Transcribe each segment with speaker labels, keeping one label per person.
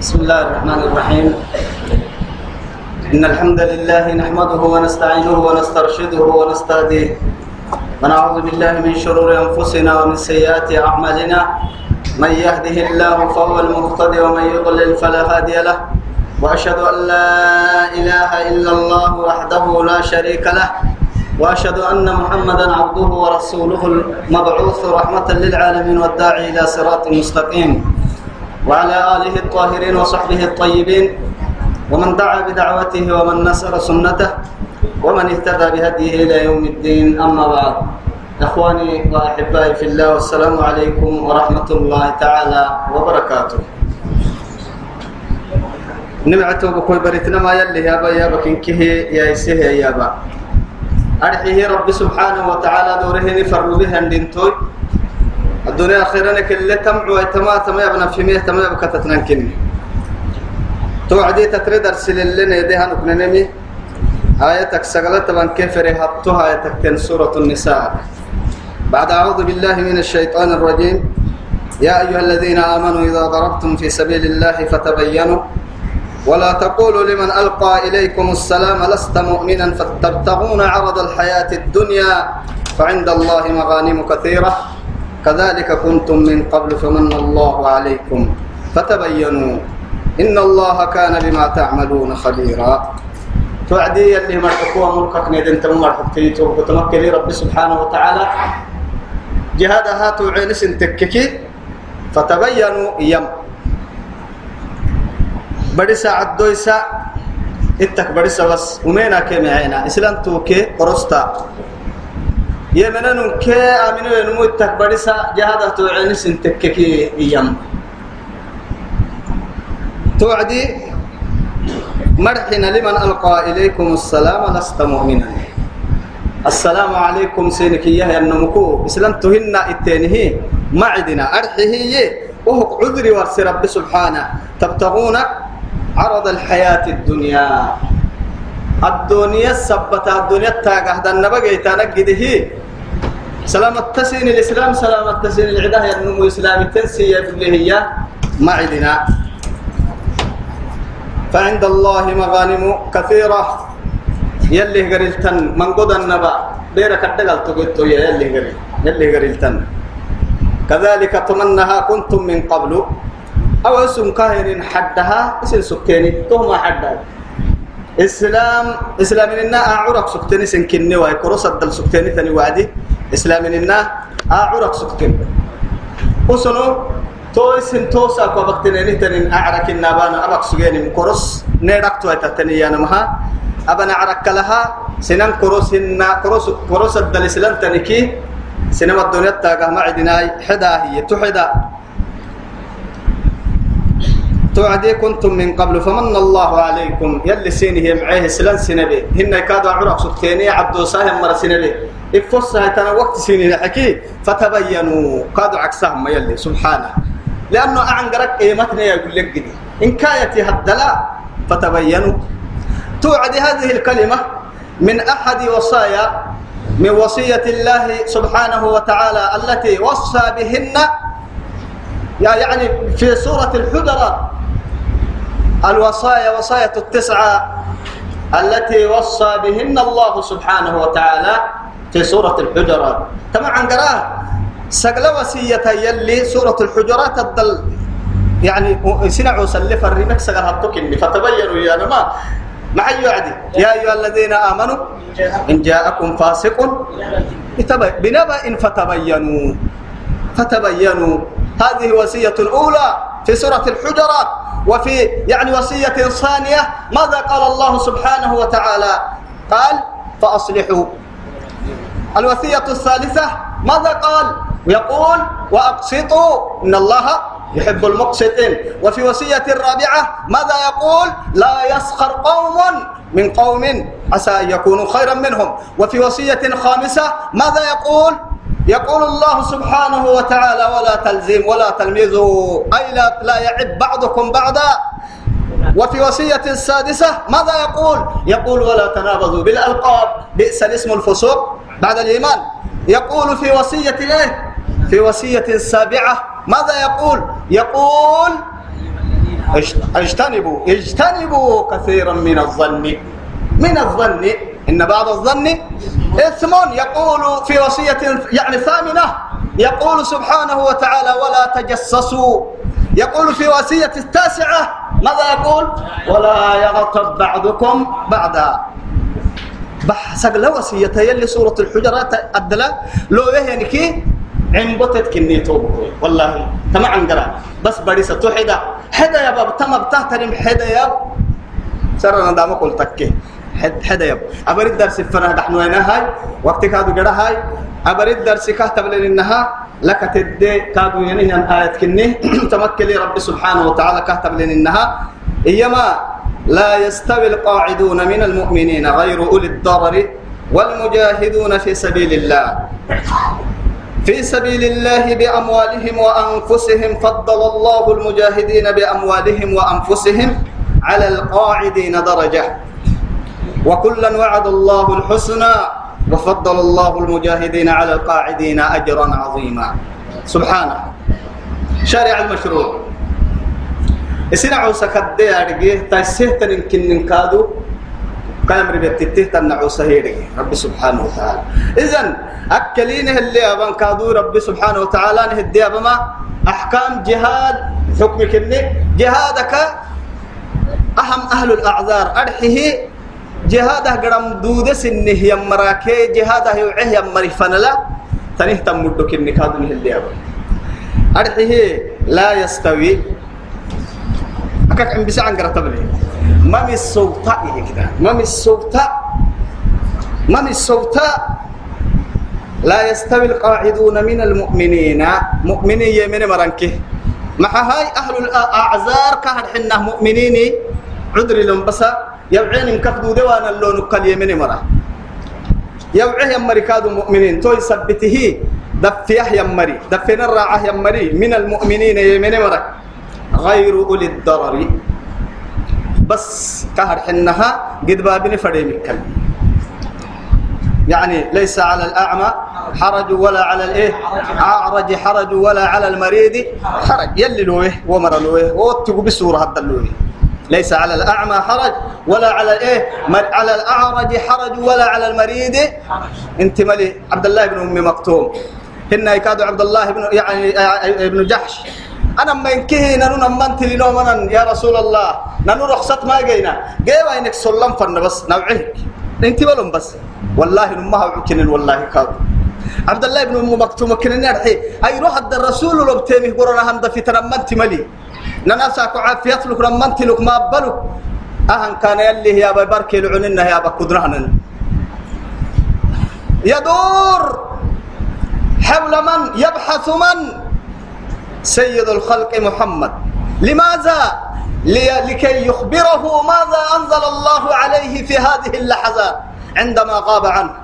Speaker 1: بسم الله الرحمن الرحيم. إن الحمد لله نحمده ونستعينه ونسترشده ونستهديه. ونعوذ بالله من شرور أنفسنا ومن سيئات أعمالنا. من يهده الله فهو المهتدي ومن يضلل فلا هادي له. وأشهد أن لا إله إلا الله وحده لا شريك له. وأشهد أن محمدا عبده ورسوله المبعوث رحمة للعالمين والداعي إلى صراط مستقيم. وعلى آله الطاهرين وصحبه الطيبين ومن دعا بدعوته ومن نصر سنته ومن اهتدى بهديه إلى يوم الدين أما بعد. إخواني وأحبائي في الله والسلام عليكم ورحمة الله تعالى وبركاته. نبعته بكوي بريتنا ما يلي يابا يابا كنكه يا إسيه يا يابا أرحيه رب سبحانه وتعالى دوره بها دينتوي الدنيا أخيرا كل تمع ويتما تما يبنى في مية تما يبقى تتنكني. توعدي تتريد أرسل لنا يديها نكننمي آياتك سقلت بان كيف رهبتها آياتك تن سورة النساء. بعد أعوذ بالله من الشيطان الرجيم. يا أيها الذين آمنوا إذا ضربتم في سبيل الله فتبينوا. ولا تقولوا لمن ألقى إليكم السلام لست مؤمنا فتبتغون عرض الحياة الدنيا. فعند الله مغانم كثيرة. كذلك كنتم من قبل فمن الله عليكم. فتبينوا إن الله كان بما تعملون خبيرا. توعدي اللي مرحكوا ملكك ندن تم مرحكتي وتمكلي رب سبحانه وتعالى. جهادها توعين سنتككي فتبينوا يم. بدي ساعة دويسا اتك بدي بس. ومينا كم عينا إسلام توكي قرصتا يمنن كي آمنوا ينمو اتك بدي ساعة جهادها توعين سنتككي يم توعدي مرحنا لمن ألقى إليكم السلام لست مؤمنا. السلام عليكم سينك إياه النمكو إسلام تهنا التانيه معدنا أرحيه وهو عذري ورس رب سبحانه. تبتغون عرض الحياة الدنيا. الدنيا السبتة الدنيا التاقة هذا النبقى سلام التسين الإسلام سلام التسين العداه النمو إسلام التنسي هي معدنا فعند الله مغانم كثيرة. يلي قريلتن من قد النبا بيرك الدقل تقلتو يا يلي قريل يلي قريلتن كذلك تمنها كنتم من قبل. أو اسم كاهن حدها. اسم سكيني. تهما حدها. إسلام إسلام إننا أعرق سكتني سنكني. وهي كروس الدل سكتني ثاني وعدي. إسلام إننا أعرق سكتني وسنو تويسن توسا كو بقتني تنين أعرك النبانا أبق سجيني مكروس نيرك توي تتني يا نمها. أبنا عرك لها سنن كروس إن كروس كروس الدل إسلام تنكي سينما الدنيا تاقه ما عدنا حدا هي تحدا توعدي كنتم من قبل فمن الله عليكم. يلي سيني معيه سلان سنبي هن كادوا عرق سكتيني عبدو ساهم مر سنبي افصها تنا وقت سيني الحكي فتبينوا كادوا عكسهم يلي سبحانه. لأنه أعنقرك قيمتنا يقول لك جدي إن كايتي هدلا فتبينوا. توعد هذه الكلمة من أحد وصايا من وصية الله سبحانه وتعالى التي وصى بهن. يعني في سورة الحجرات الوصايا وصايا التسعة التي وصى بهن الله سبحانه وتعالى. في سورة الحجرات. طبعا قراه سقل وصية يلي سورة الحجرات الدل يعني سنعوا سلف الرمك سقل هبتك فتبينوا يا نما مع يعدي يا أيها الذين آمنوا إن جاءكم فاسق. بنبأ فتبينوا. فتبينوا. هذه وصية الأولى في سورة الحجرات. وفي يعني وصية ثانية ماذا قال الله سبحانه وتعالى؟ قال فأصلحوا. الوصية الثالثة ماذا قال؟ يقول وأقسطوا إن الله يحب المقسطين. وفي وصية الرابعة ماذا يقول؟ لا يسخر قوم من قوم عسى أن يكونوا خيرا منهم. وفي وصية خامسة ماذا يقول؟ يقول الله سبحانه وتعالى ولا تلزم ولا تلميذوا أي لا, لا يعب بعضكم بعضا. وفي وصية السادسة ماذا يقول؟ يقول ولا تنابذوا بالألقاب. بئس الاسم الفسوق. بعد الإيمان. يقول في وصية الايه في وصية السابعة ماذا يقول؟ يقول اجتنبوا اجتنبوا كثيرا من الظن. من الظن. إن بعض الظن إثم. يقول في وصية يعني ثامنة. يقول سبحانه وتعالى ولا تجسسوا. يقول في وصية التاسعة. ماذا يقول؟ ولا يغتب بعضكم بعدا بحسق لو وصية يلي سورة الحجرات أدلا لو يعني كي عن بطت كني توب والله تما عن قرا بس بدي ستوحدا حدا يا باب تما بتحترم حدا يا سرنا دام قلت تكي حد حدا يا أبرد درس فنا نحن وين هاي وقت كادو قرا هاي. درس كاتب لنا لك تدي كادو يعني أن آية كني. تمكن لي رب سبحانه وتعالى كاتب لنا إيما لا يستوي القاعدون من المؤمنين غير أولي الضرر والمجاهدون في سبيل الله. في سبيل الله بأموالهم وأنفسهم فضل الله المجاهدين بأموالهم وأنفسهم على القاعدين درجة. وكلا وعد الله الحسنى وفضل الله المجاهدين على القاعدين أجرا عظيما. سبحانه. شارع المشروع. اسنعوا سكدي أرجيه تايسيه تنكن نكادو كلام ربيت تنعو سهيري رب سبحانه وتعالى. إذن أكلينه اللي أبان كادو رب سبحانه وتعالى نهدي أبما. أحكام جهاد حكمك إني جهادك أهم أهل الأعذار. أرحيه جهاده قرم دودة سنه يمراكي جهاده يوعيه يمري فنلا. تنه تمدك إني كادو نهدي أبما. أرحيه لا يستوي. أكاك عم بسعى عن قرطبني ما من السوطاء كده. ما من السوطاء ما من السوطاء لا يستوي القاعدون من المؤمنين. مؤمنين يمين مرنكه مع هاي أهل الأعذار كهر حنا مؤمنين. عذر لهم بس. يوعين مكفدو دوانا اللون قال يمين مرة. يوعيه يمري كادوا مؤمنين. توي سبته. دفيه يمري. دفنا الراعة يمري. من المؤمنين يمين مرة. غير أولي الضرر. بس كهر حنها قد بابني فريم يعني ليس على الأعمى حرج ولا على الإيه؟ أعرج حرج ولا على المريض حرج. يلي لوه ومر لوه واتقوا بسورة هذا لوه ليس على الأعمى حرج ولا على الإيه؟ على الأعرج حرج ولا على المريض انت ملي عبد الله بن أم مكتوم هن يكاد عبد الله بن يعني ابن جحش. أنا ما ينكهي نانو نمانت لنو منن يا رسول الله. نانو رخصت ما جينا. جيوا إنك سلم فن بس نوعيك. إنت ولم بس. والله نمها وعكن والله كاد عبد الله بن أم مكتوم كن نرحي اي روح الد الرسول لو بتيمي قرنا هم في تنمنت ملي. نناسك عافيت لك رمنت لك ما بلك اهن كان يلي يا بارك العننا يا بكدرهن يدور. حول من؟ يبحث من؟ سيد الخلق محمد. لماذا؟ لكي يخبره ماذا أنزل الله عليه في هذه اللحظات عندما غاب عنه.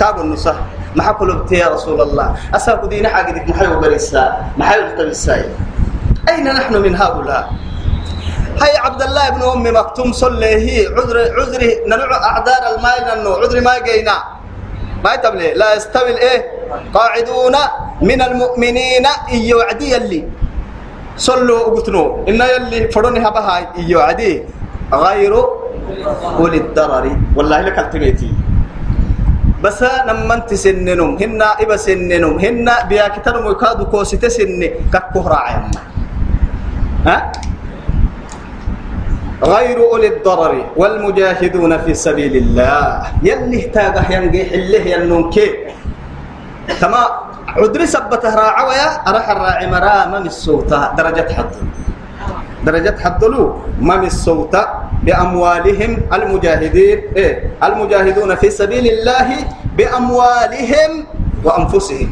Speaker 1: كاب النصح. ما حكوا يا رسول الله؟ أساق دين حاجدك محيو بريسا محيو بريسا أين نحن من هؤلاء؟ هاي عبد الله بن أم مكتوم صليه عذر عذره نلع أعذار الماء لأنه عذر ما جينا. ما يتبلي لا يستوي الإيه؟ قاعدون من المؤمنين عدي يلي. صلوا وقتنوا إن يلي فروني هبها إيو عدي. غير أولي الضرر. والله لك التميتي. بس نمنت سننهم هن إبا سننهم هن بياكتن مكادو كوسيت سن ككهرا عيما ها؟ غير أولي الضرر والمجاهدون في سبيل الله. يلي اهتاقه ينقيح اللي ينونكي تما عدري سبته راعويا أرح الراعي مرا من الصوت درجة حد. درجة حد له. من الصوت بأموالهم المجاهدين إيه المجاهدون في سبيل الله بأموالهم وأنفسهم.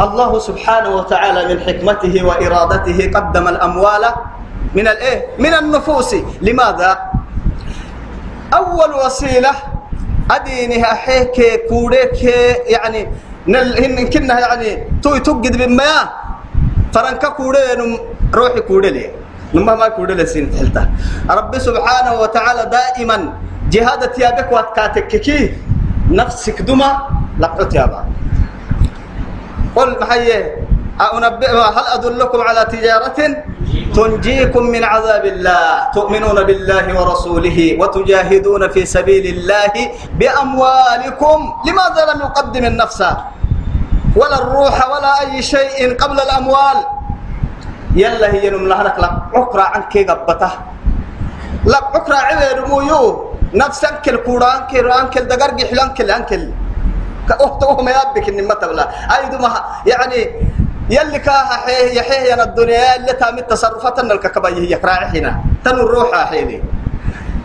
Speaker 1: الله سبحانه وتعالى من حكمته وإرادته قدم الأموال من الايه من النفوس. لماذا؟ أول وسيلة أدينها حيك كوريك يعني نل كنا يعني توي توجد بما فرنكا كورين روحي كوري نما ما كوري لسين تحلتا رب سبحانه وتعالى دائما جهاد تيابك واتكاتك كي نفسك دما لقط يابا. قل محيه أنبئ هل أدلكم على تجارة؟ تنجيكم من عذاب الله تؤمنون بالله ورسوله وتجاهدون في سبيل الله بأموالكم. لماذا لم يقدم النفس؟ ولا الروح ولا أي شيء قبل الأموال. يلا هي نملهنك لك عكرا عنك قبته لك عكرا عوير مويو. نفسك القرآن كيران كل دقرق حلان كل أنكل كأخته ما يبك إن ما تبلا يعني يلي كاها حيه يحيه الدنيا اللي التصرفات ان الككبيه يقرا هنا تن الروح حيني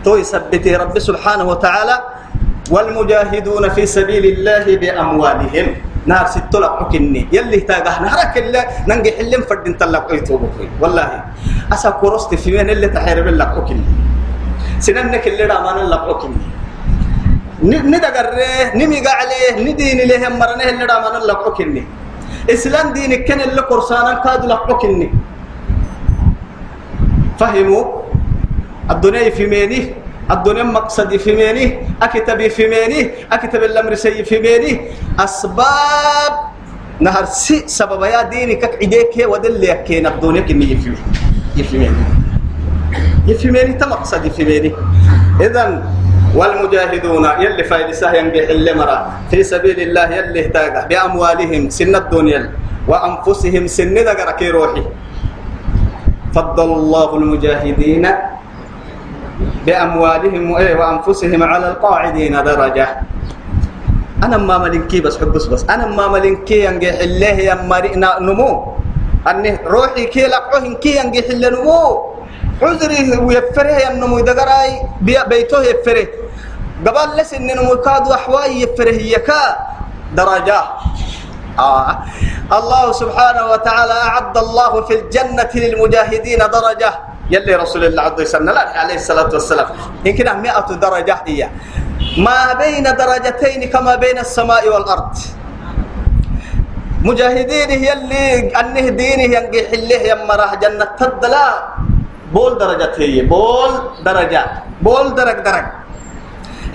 Speaker 1: تو يثبتي رب سبحانه وتعالى والمجاهدون في سبيل الله بأموالهم. نار ست لك حكني يلي تاغه نهرك اللي ننجي حلم فدين تلك ايتوبك والله أسا كورست في من اللي تحارب لك حكني سننك اللي رامان لك حكني ندغره نمي عليه ندين له مرنه اللي رامان حكني إسلام دينك كان اللي قرصانا كادوا لحقني فهموا؟ الدنيا في ميني الدنيا مقصدي في ميني أكتبي في ميني أكتب الأمر سي في ميني. أسباب نهر سي سبب يا دينك عديك ودل يكين الدنيا كني يفي يفهمني يفهمني تمقصدي في ميني. إذن والمجاهدون يلي فايد سهيا بحل مرة. في سبيل الله يلي اهتاقه بأموالهم سن الدنيا وأنفسهم سن ذكرك روحي. فضل الله المجاهدين بأموالهم وأنفسهم على القاعدين درجة. أنا ما ملنكي بس حبس بس. أنا ما ملنكي ينجح الله يا مرينا نمو. أني روحي كي لقوهن كي ينجح الله نمو. عذري ويفره ينمو دقراي بيته يفره قبل لس إن نمو كاد وحواي يفره يكا. درجة. آه. الله سبحانه وتعالى أعد الله في الجنة للمجاهدين درجة. يلي رسول الله عز وجل عليه الصلاة والسلام. يمكن مئة درجة هي. ما بين درجتين كما بين السماء والأرض. مجاهدين يلي أنه دينه ينقح الله يمراه جنة تدلا بول درجة هي بول درجة. بول درج درج.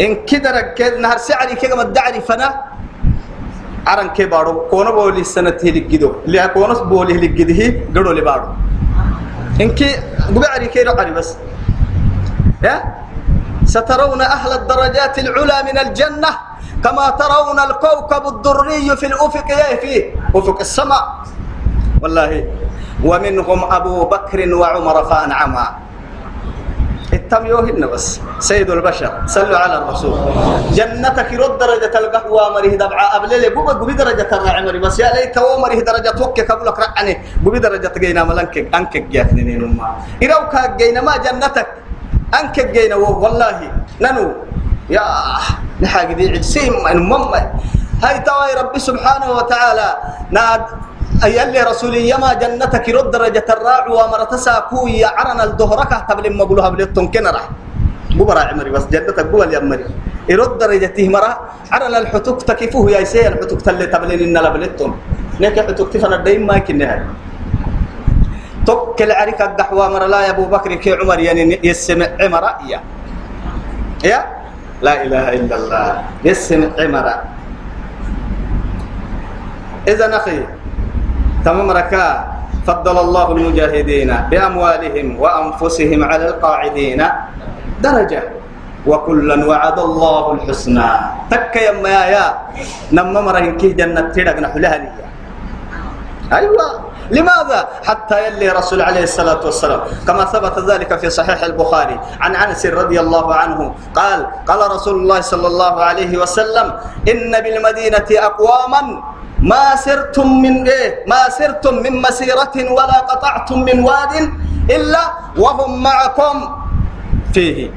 Speaker 1: إن كدرك كد نهر سعري كما الدعري فنا عرن كبارو كون بولي السنة هي لجدو اللي كونس بولي لجده قدو لبارو إنك بقعري كيرو عري بس. يا؟ سترون أهل الدرجات العلى من الجنة كما ترون الكوكب الدري في الأفق في أفق السماء. والله ومنهم أبو بكر وعمر فأنعما. التميوهن بس. سيد البشر صلوا على الرسول. جنتك رد درجة القهوة مريه دبعة لي بوبا قبي درجة الرعمري بس يا ليت هو مريه درجة توكي قبلك رعني قبي درجة جينا ملنك أنك جاتني نما إروك جينا ما جنتك. أنك جينا والله. ننو؟ يا نحاق دي عدسين من مما هاي تواي ربي سبحانه وتعالى. ناد أي اللي رسولي يما جنتك رد درجة الراع ومرتسا كوي عرنا الدهرك تبلي ما قولها بلتون كنرا ببرا عمري بس جنتك قول يا عمري يرد درجته مرة عرنا الحتوك تكفوه يا سي الحتوك تلي تبلين إن لبلتون لك حتوك تفنا دايم ما كنها توكل عريك الدحوة مرة لا يا أبو بكر كي عمر يعني يسمع عمر يا يا؟ لا إله إلا الله يسمع عمر إذا أخي تمام ركا فضل الله المجاهدين بأموالهم وأنفسهم على القاعدين. درجة. وكلا وعد الله الحسنى. تك يا ما يا نما مرهن كي جنة تيرك نحلها لي أيوة. لماذا؟ حتى يلي رسول عليه الصلاة والسلام. كما ثبت ذلك في صحيح البخاري. عن أنس رضي الله عنه قال قال رسول الله صلى الله عليه وسلم إن بالمدينة أقواما ما سرتم من إيه؟ ما سرتم من مسيرة ولا قطعتم من واد إلا وهم معكم فيه.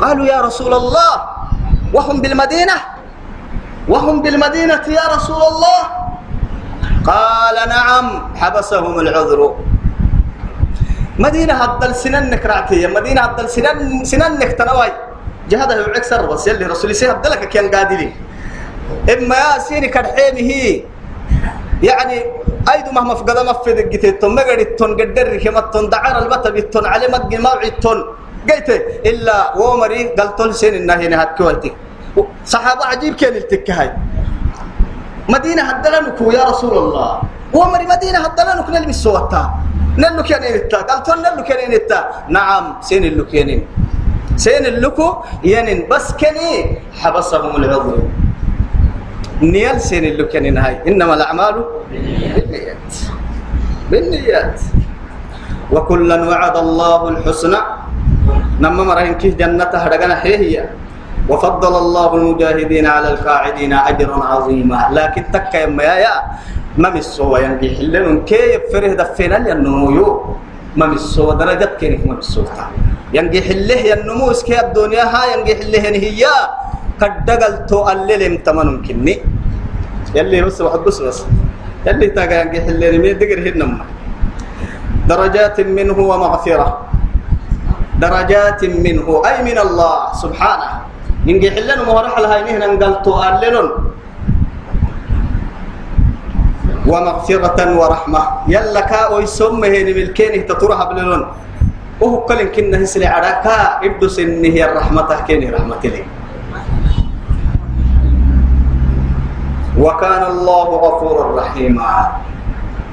Speaker 1: قالوا يا رسول الله وهم بالمدينة؟ وهم بالمدينة يا رسول الله؟ قال نعم حبسهم العذر. مدينة هدل سنن نكرعتي مدينة هدل سنن سنن نكتنواي جهده يعكسر بس يلي رسولي سي هدلك كان قادلي. إما يا سيني كرحيمه يعني أيدو مهما في قدم في دقيتون ما قدتون قدر كمتون دعار البتبتون على مج موعدتون قلت إلا ومري قلتون سين النهي نهات كويتك صحابة عجيب كان التكهاي مدينة هدلنكو يا رسول الله. ومري مدينة هدلنكو نلمس سوتا نلو كينين التا قال تون نلو كينين التا نعم سين اللو كينين سين اللوكو ينين بس كني حبسهم العذر نيال سين اللو كينين هاي إنما الأعمال بالنيات. بالنيات. وكلا وعد الله الحسنى. نما مرهن كيه جنته هدغنا هي وفضل الله المجاهدين على القاعدين أجرا عظيما. لكن تكا يا يا ما مسوا ينجي حلن كيف فره دفنا لأنه ما مسوا درجات كينك ما مسوا ينجي حله ينموس كي الدنيا ها ينجي حله هي كدقل تو الليل تمن كني يلي بس واحد بس بس يلي تاجا ينجي حله مي دقر هنما درجات منه ومغفرة درجات منه أي من الله سبحانه ينجي حلن مهرح لها نهنا قلتو أللن ومغفرة ورحمة يلا كا ويسمه نملكينه تطرها بللن وهو كل كنا هسل عراكا ابدو سنه الرحمة كيني رحمة لي وكان الله غفورا رحيما.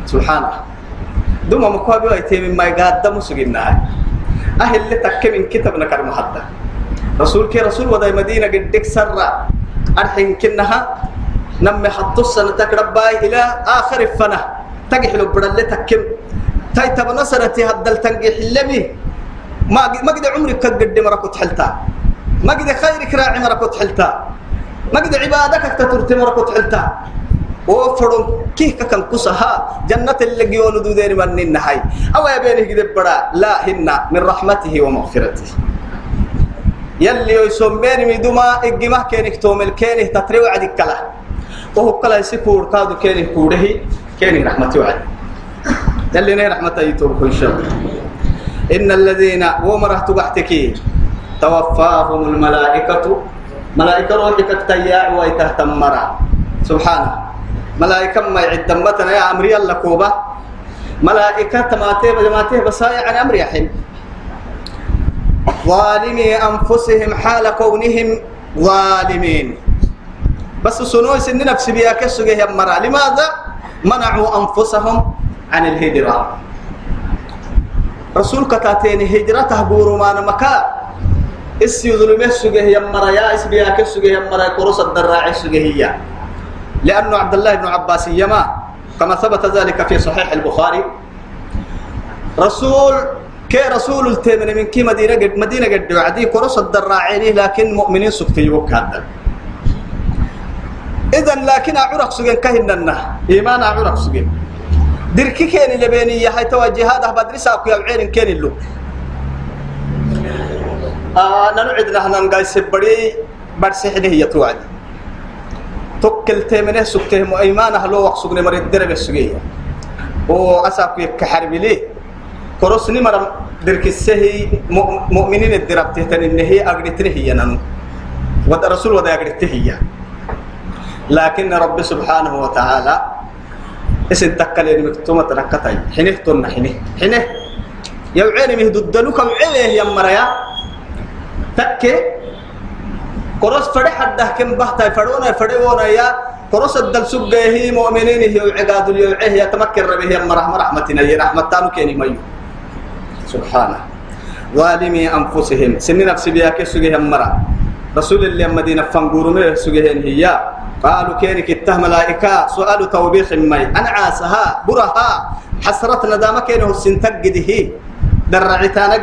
Speaker 1: سبحانه. دوما مكوابي ويتي مما يقدم سجنا أهل اللي تكي من كتاب نكر محدد رسول كي رسول وداي مدينة قدك سرع أرحين كنها. نمي حطو السنة تكرباي إلى آخر الفنة. تجحلو بدل تكم تاي تبا نصرتي هدل تنجح اللبي ما ما قد عمرك قد مرة كنت حلتا. ما قد خيرك راعي مرة كنت حلتا. ما قد عبادك تترتي مرة كنت حلتا وفرون كيه كان كسها. جنة اللي جيون دو دير من النهاي أو يبينه قد بڑا لا هن من رحمته ومغفرته. يلي يسمين ميدوما إجمع كينك تومل. كينه تتري وعدك كلا. وهو كلا يسكور كادو كينه كوره. كينه رحمة وعد. يلي ني رحمة يتوب إن شاء الله. إن الذين ومره تبحتك توفاهم الملائكة. ملائكة روحك تياع ويتهتمرا سبحانه ملائكة ما يعد متنا يا أمري الله كوبا. ملائكة ما تيب بصايع عن أمر يحل ظالمي أنفسهم حال كونهم ظالمين. بس سنوي سن نفس بيا كسوجه يا مرا. لماذا؟ منعوا أنفسهم عن الهجرة. رسول كتاتين هجرة بورو ما نمكا اس يظلمه سوجه يا مرا يا مرا كروس الدراعي سوجه هي. لأنه عبد الله بن عباس يما كما ثبت ذلك في صحيح البخاري. رسول كي رسول التمن من كي مدينة قد مدينة قد وعدي كرس الدراعيني لكن مؤمنين سكتي وكادا إذا لكن أعرق سجن كهننا إيمان أعرق سجن. دركي كان اللي بيني يا هاي توجه هذا بدرس أكو يعين كان اللو. آه ننعد نحن نقاي سبري برسحني هي توعد. توكل تمنه سكته إيمان أهلو سجن مريد درب السجية وأساكو يكحرب ليه كروسني مرة درك السهي مؤمنين الدرب تهتن إن هي أقرتني هي نانو. ودا رسول ودا أقرته هي. لكن رب سبحانه وتعالى اسم تكل يعني مكتومة تركتاي. حينه تنا حينه حينه يوعين مهدو الدلوك وعيه يا مريا. تكي كروس فرح حده كم بحتا فرونا فرونا يا كروس الدل سجيه مؤمنين هي وعقاد اليوعيه يتمكن ربه يا مرحمة رحمتنا يا رحمة تانو كيني ميو. سبحانه. ظالمي أنفسهم. سن نفسي بها كسوجه مرة رسول الله مدينة فانقورمه سوجهن هي قالوا كينك الته ملائكة. سؤال توبيخ مي. أنا عاسها برها. حسرة ندامة كينه السنتقده درعتانك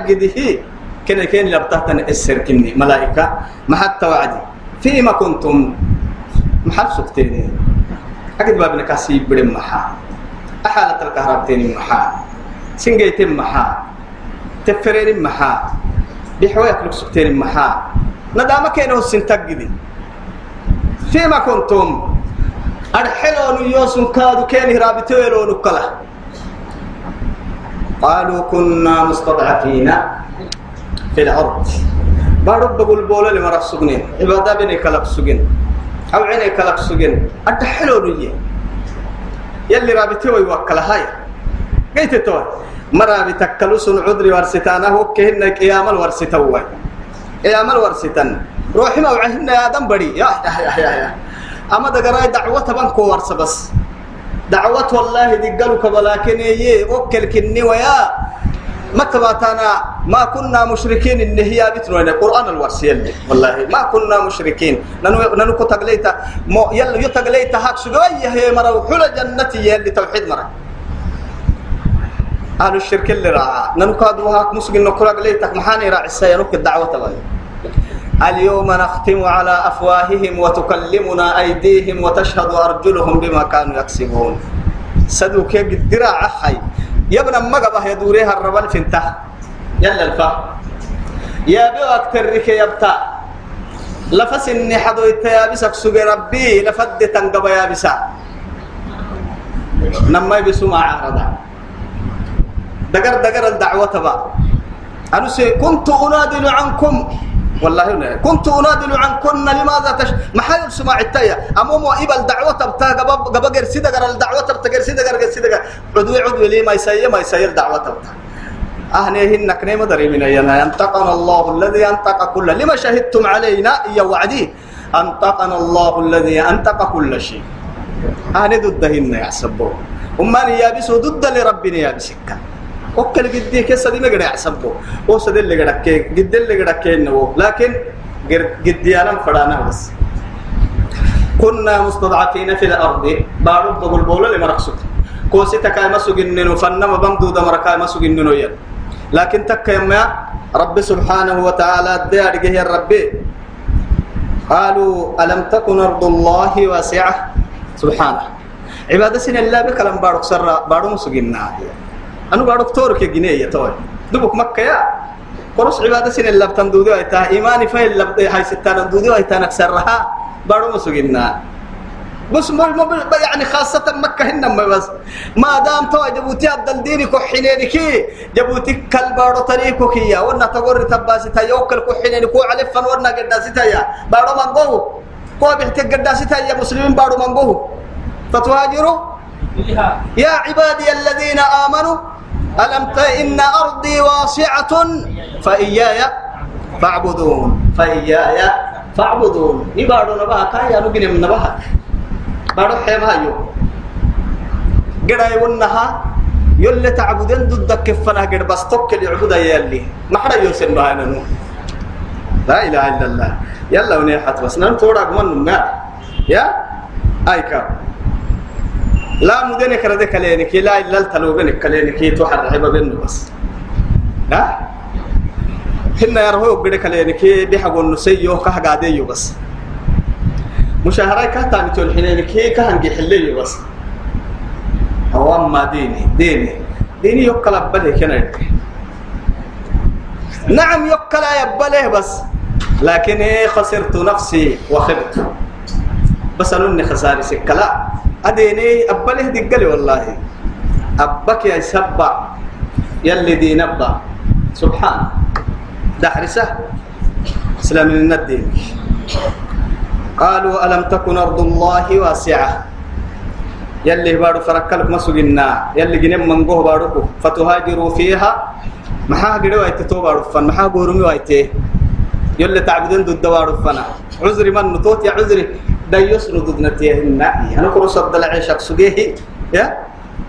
Speaker 1: كين لبتهتن السر كني ملائكة ما حتى وعدي. فيما كنتم محل سكتين أكيد بابنا كاسيب بدم محا. أحالة الكهربتين محا. سنجيتين محا. تفرين محا. بحويك لك سكتين محا. ندامة كينه السنتقدي فيما كنتم أرحلون يوسن كادو كينه رابطويلون كلا. قالوا كنا مستضعفين. في الأرض. بارب بقول بولا لما رسقني عبادة بني كلك سجن. أو عيني كلك سجن. أرحلون يه يلي رابطوي وكلا هاي. قيت توي. مرا بتكلو سن عذري ورستانا هو كهن قيام الورستوي قيام الورستن روحي ما وعهن يا دم بدي يا يا يا يا أما دقراي دعوة بنكو ورس بس. دعوة والله دقلك ولكن يي أكل كني ويا. ما تباتنا ما كنا مشركين إن هي بتنو القرآن الورسيل والله ما كنا مشركين. ننو ننو كتغليتا مو يلا يتغليتا هاك شوية هي مرة حول جنتي يلي توحيد مرة. أهل الشرك اللي راعى ننو كادوا هاك مسجن نكرا قليتك محاني راعي السيانوك الدعوة اليوم نختم على أفواههم وتكلمنا أيديهم وتشهد أرجلهم بما كانوا يكسبون. سدوك الدراع حي يا ابن مقبة يا دوريها الربل فنته يلا الفا. يا بيو ريك يبتا لفس إني حدو يا بسك سوق ربي. لفد تنقب يا بسا. نما يبسو مع عرضا. دقر دقر الدعوة تبا. أنا كنت أنادل عنكم والله هنا. كنت أنادل عنكن لماذا تش؟ ما حد سمع التايا أمام إبل دعوة تبتا قبا غير سيدا غير الدعوة تبتا غير سيدا غير سيدا عدوي عدوي لي ما يسير ما يسير دعوة تبتا أهنيه النكني مدري من أينا ينتقنا الله الذي ينتق كل لما شهدتم علينا يا وعدي؟ أنتقنا الله الذي أنتق كل شيء. أهني ضدهن يا سبو. أماني يابسوا ضد لربنا يابسك. وكل قدي كيس دي مقدر يحسبه هو سد اللي قدر كي قد اللي قدر كي إنه لكن قد أنا فرانا بس. كنا مستضعفين في الأرض. بارد بقول بولا لما رقصت. كوسي تكاي مسوق إنه فنما بمدو دم ركاي مسوق إنه ين لكن تكاي ما رب سبحانه وتعالى دي أرجه ربي قالوا ألم تكن أرض الله واسعة؟ سبحانه. عبادة سنة الله بكلام بارك سر بارو مسوقنا أنا بارك تورك جنيه يا توي دبك مكة يا قرص عبادة سنة الله بتندودو أيتها إيماني فايل اللي هاي ستان دودو أيتها نكسرها بارو مسوقنا بس ما يعني خاصة مكة هنما بس ما دام تو جبوتي عبد الدين كحينينك جبوتي كالبارو طريقك يا ونا تقول تباسي تا يوكل كحينين كو على فن ونا قداسي تا يا بارو منغو كو بيحتاج قداسي تا يا مسلمين بارو منغو فتهاجروا يا عبادي الذين آمنوا ألم إن أرضي واسعة؟ فإياي فاعبدون. فإياي فاعبدون. يبارو نباها كايا نجني من نباها بارو حيما يو قرا يونها يلي تعبدين ضد كفنا قد بس يعبد يلي ما حدا يوسن معنا لا اله الا الله يلا ونيحت بس۔ نن تورا من ما يا ايكا لا مدنك كرده كلينك لا إلا التلوبنك كلينك تحر حبا بينه بس. ها هنا يرهو قد كلينك بيحقون نسيو كهقاديو بس. مشاهرة كهتاني تقول حين كي كهنجي حلي بس. هو ما ديني ديني. ديني يقل أبله كنا نعم يقل يبله بس. لكن خسرت نفسي وخبت. بس أنني خساري سكلا. أديني أبله دقلي والله. أبك يا سبع يلي دين أبا سبحان. دحرسة. سلام لنا الدين. قالوا ألم تكن أرض الله واسعة؟ يلي بارو فركلك مسجنا يلي جنم من بارو فتهاجروا فيها. ما هاجروا وايت تو بارو فن. ما هاجروا وايت. يلي تعبدين ضد بارو فنا عذري من نطوت يا عذري. دا يسر ضد نتيه أنا كرو صد العيشك سجيه يا.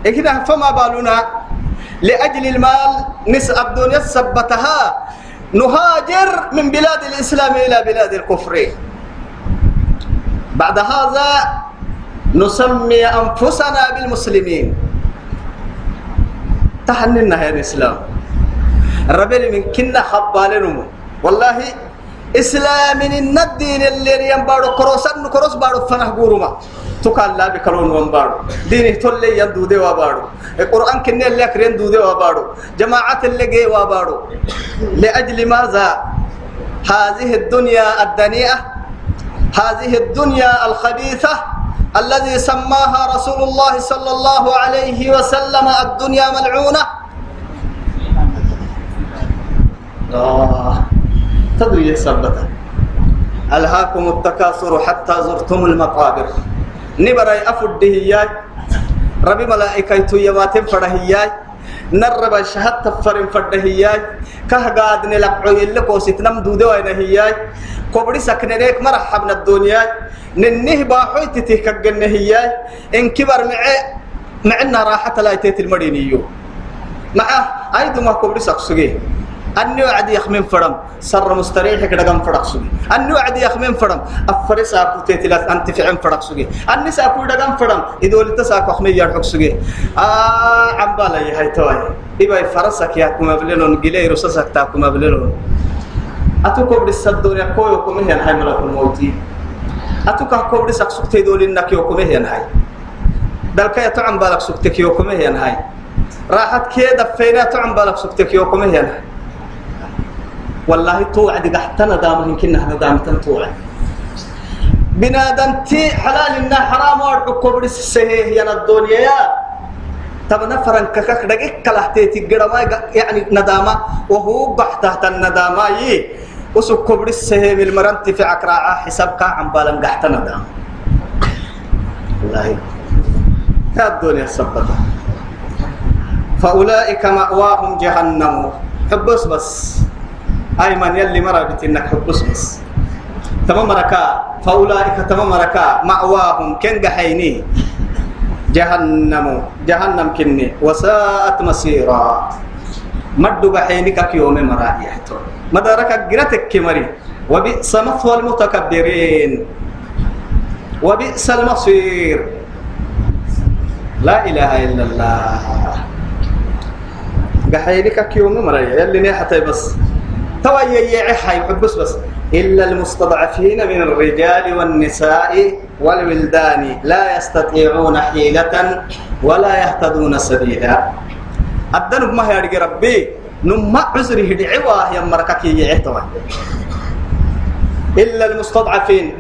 Speaker 1: إكده فما بالنا لأجل المال نسأل الدنيا ثبتها نهاجر من بلاد الإسلام إلى بلاد الكفر. بعد هذا نسمي أنفسنا بالمسلمين. تحننا يا الإسلام. الربيل من كنا خبالنمو والله إسلام الدين اللي ينبارو كروسان كروس بارو فنه قورما تقال لا بكرون وانبارو دينه تولي يندو دي وابارو القرآن كنا اللي أكرين دو دي وابارو جماعة اللي جي وابارو لأجل ماذا؟ هذه الدنيا الدنيئة هذه الدنيا الخبيثة الذي سماها رسول الله صلى الله عليه وسلم الدنيا ملعونة. آه. تدري سبتا ألهاكم التكاثر حتى زرتم المقابر. نبري أفده هياي. ربي ملائكة يواتم فرهياي نرب شهد تفرم فرهياي كهقاد نلقعو يلقو ستنم دودو أين هياي. كبري سكنينيك مرحبنا الدنيا. ننه باحوي تتيك الجنة هياي. إن كبر معي معنا راحة لا يتيت المدينيو. مع أيضا ما كبري سقسجي أني وعد يخمن فرم. سر مستريح كده قام فرق سجي أني وعد يخمن فرم. أفرس أكو تيتلا أنت في عم فرق سجي أني سأكو قام فرم. إذا ولت سأكو خمي يرحق سجي آه عم بالا يهاي توي. إبا فرسك يا كم بلنون جلي رصصك تاكم بلنون أتوكو بالسدور يا كوي وكم هي هاي ملك الموتي أتوكا كوبري سقسك تيدول إنك يوكم هي هاي. دلك يا تعم بالك سكتك يوكم هي هاي. راحت كيدا فينا تعم بالك سكتك يوكم هي هاي. والله توعد قحتنا دام يمكن إحنا دام توعد. بنادم تي حلال إنها حرام وعقوب بس سهيه يا الدنيا يا. طب نفرن ككك دقيق كله تيتي يعني ندامة. وهو بحتة الندامة يي. وسو كبر السهيم المرنت في عكراعة حسابك عم بالم قحت ندام الله يا الدنيا سبتها. فأولئك مأواهم جهنم. حبس بس. أيمن يلي مرة بتنك حبس بس تمام مركا فأولئك تمام مركا مأواهم كن جحيني. جهنم جهنم كني. وساءت مصيرا. مد بحينك يوم مرائي مدارك جرتك كمري. وبئس مثوى المتكبرين. وبئس المصير. لا إله إلا الله. بحينك يوم مرائي. يلي حتى بس. توا إلا المستضعفين من الرجال والنساء والولدان لا يستطيعون حيلة ولا يهتدون سبيلا. إلا المستضعفين.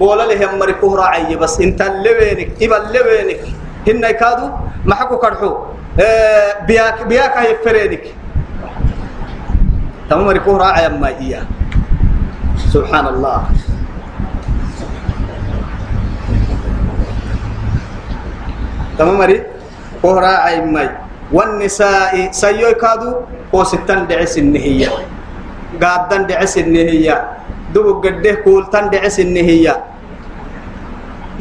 Speaker 1: آه بياك بياك هي فرينك. تمام مريكوه راعي ما إياه سبحان الله تمام مري كوه راعي ما والنساء سيوي كادو كو ستان دعس النهية. قادن دعس النهية. دو قده كولتان دعس النهية.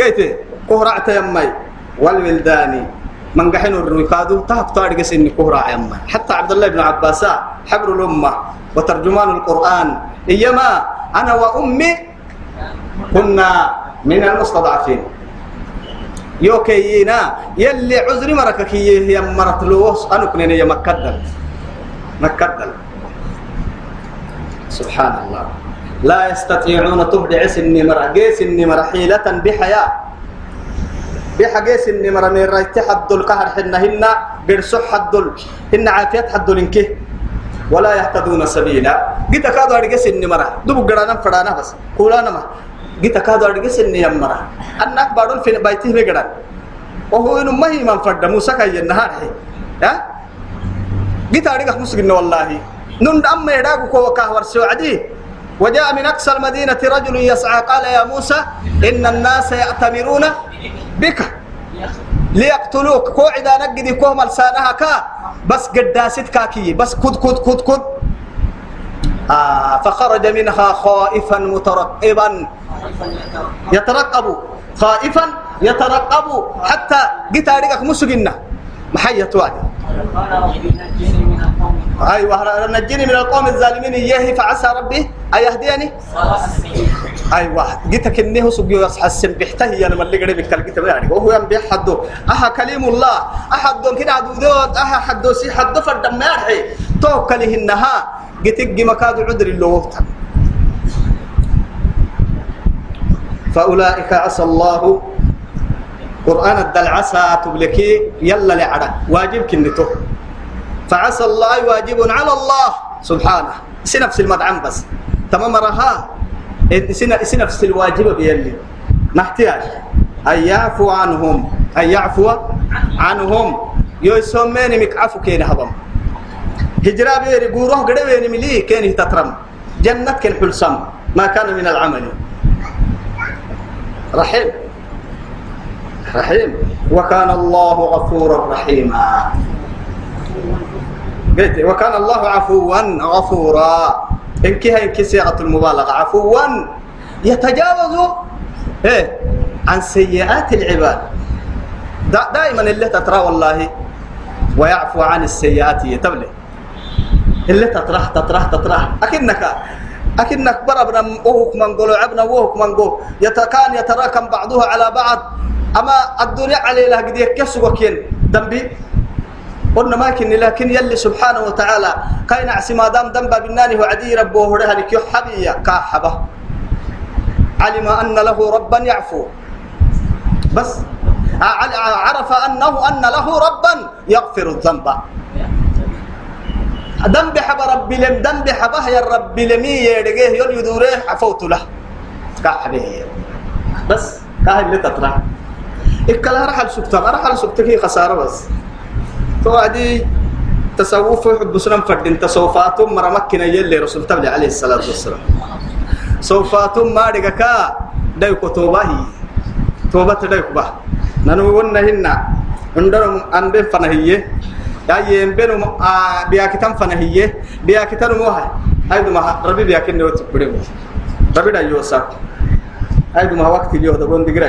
Speaker 1: قيت كوه راعي يمي والولداني. من قحن الركادو تهب طارق سن كهرا عما حتى عبد الله بن عباس حبر الأمة. وترجمان القرآن. إيما أنا وأمي كنا من المستضعفين. يوكينا يلي عذري مركك هي مرت لوس أنا كنا يا مكدل. مكدل. سبحان الله لا يستطيعون تبدع سن مرة جيس مرة حيلة بحياة. بحجيس إني مرة من رأيت حد القهر حنا هنا قرصح حد هن عافية حد إنكه ولا يهتدون سبيلا. جيت كادو أرجس إني مرة. دب قرانا فرانا بس. قولانا ما جيت كادو أرجس إني يم مرة. أنك بارون في بيته بقران وهو إنه ما هي من فرد. موسى كي النهار هي. ها؟ جيت أرجس مسجن والله. نون أما يداغو كوا كهور سعدي وجاء من أقصى المدينة رجل يسعى. قال يا موسى إن الناس يأتمرون بك. ليقتلوك. كو عدا نقدي كو ملسانها كا بس قداست كاكي بس كد كد كد كد آه فخرج منها خائفا مترقبا. يترقب خائفا يترقب حتى قلت أريك مسجنا محية وادي. أيوة نجني من القوم الظالمين إياه فعسى ربي؟ أن يهديني أيوة جيت كنيه سجيو يصحى بحته هي لما اللي قريب كل جيت يعني وهو ينبي حدو أها كليم الله أحد دون كده أها حدو سي حدو فرد ما يرحي توكله النها جيت جي مكاد عذر اللي فأولئك عسى الله قرآن الدل عسى تبلكي يلا لعرا واجب كنتو. فعسى الله واجب على الله سبحانه. سنفس المدعم بس. تمام رها؟ سنفس الواجب بيلي. نحتاج أن يعفو عنهم. أن يعفو عنهم. يسمين مكعفو كين هضم. هجرة بيري قوروه بيري ملي كين تترم. جنة كن حلسم. ما كان من العمل. رحيم. رحيم وكان الله غفورا رحيما. قلت وكان الله عفوا غفورا. إن كها إن صيغة المبالغة. عفوا. يتجاوز إيه عن سيئات العباد. دا دائما اللي تترى والله ويعفو عن السيئات يتبلي اللي تطرح تطرح تطرح أكنك أكنك بربنا وهك من قولوا عبنا وهك من قول يتكان يتراكم بعضها على بعض. أما الدنيا عليه لها قد يكسوا وكين دنبي. قلنا ما كن لكن يلي سبحانه وتعالى كاين عسما دام دنبا بالناني وعدي ربه رها لك يحبي كاحبة. علم أن له ربا يعفو. بس. عرف أنه أن له ربا يغفر الذنب. ذنب حب ربي لم ذنب حبه يا ربي لمي يدقيه يل يدوره عفوت له. كحبه بس. اللي تطلع إكلا رحل سكتة رحل سكتة هي خسارة بس. توعدي تصوف حب سلام فردين تصوفاتهم مرمكنا يلي رسول تبلي عليه الصلاة والسلام. صوفاتهم ما رجكا دايكو توبة توبة دايكو به نانو ون هنا عندنا أن بين فنهيه يا ينبنو بياكتم فنهية. بياكتم موها هاي. ما ربي بياكن نوت بدو ربي دا يوسف هاي ما وقت اليوم ده بون دقيقة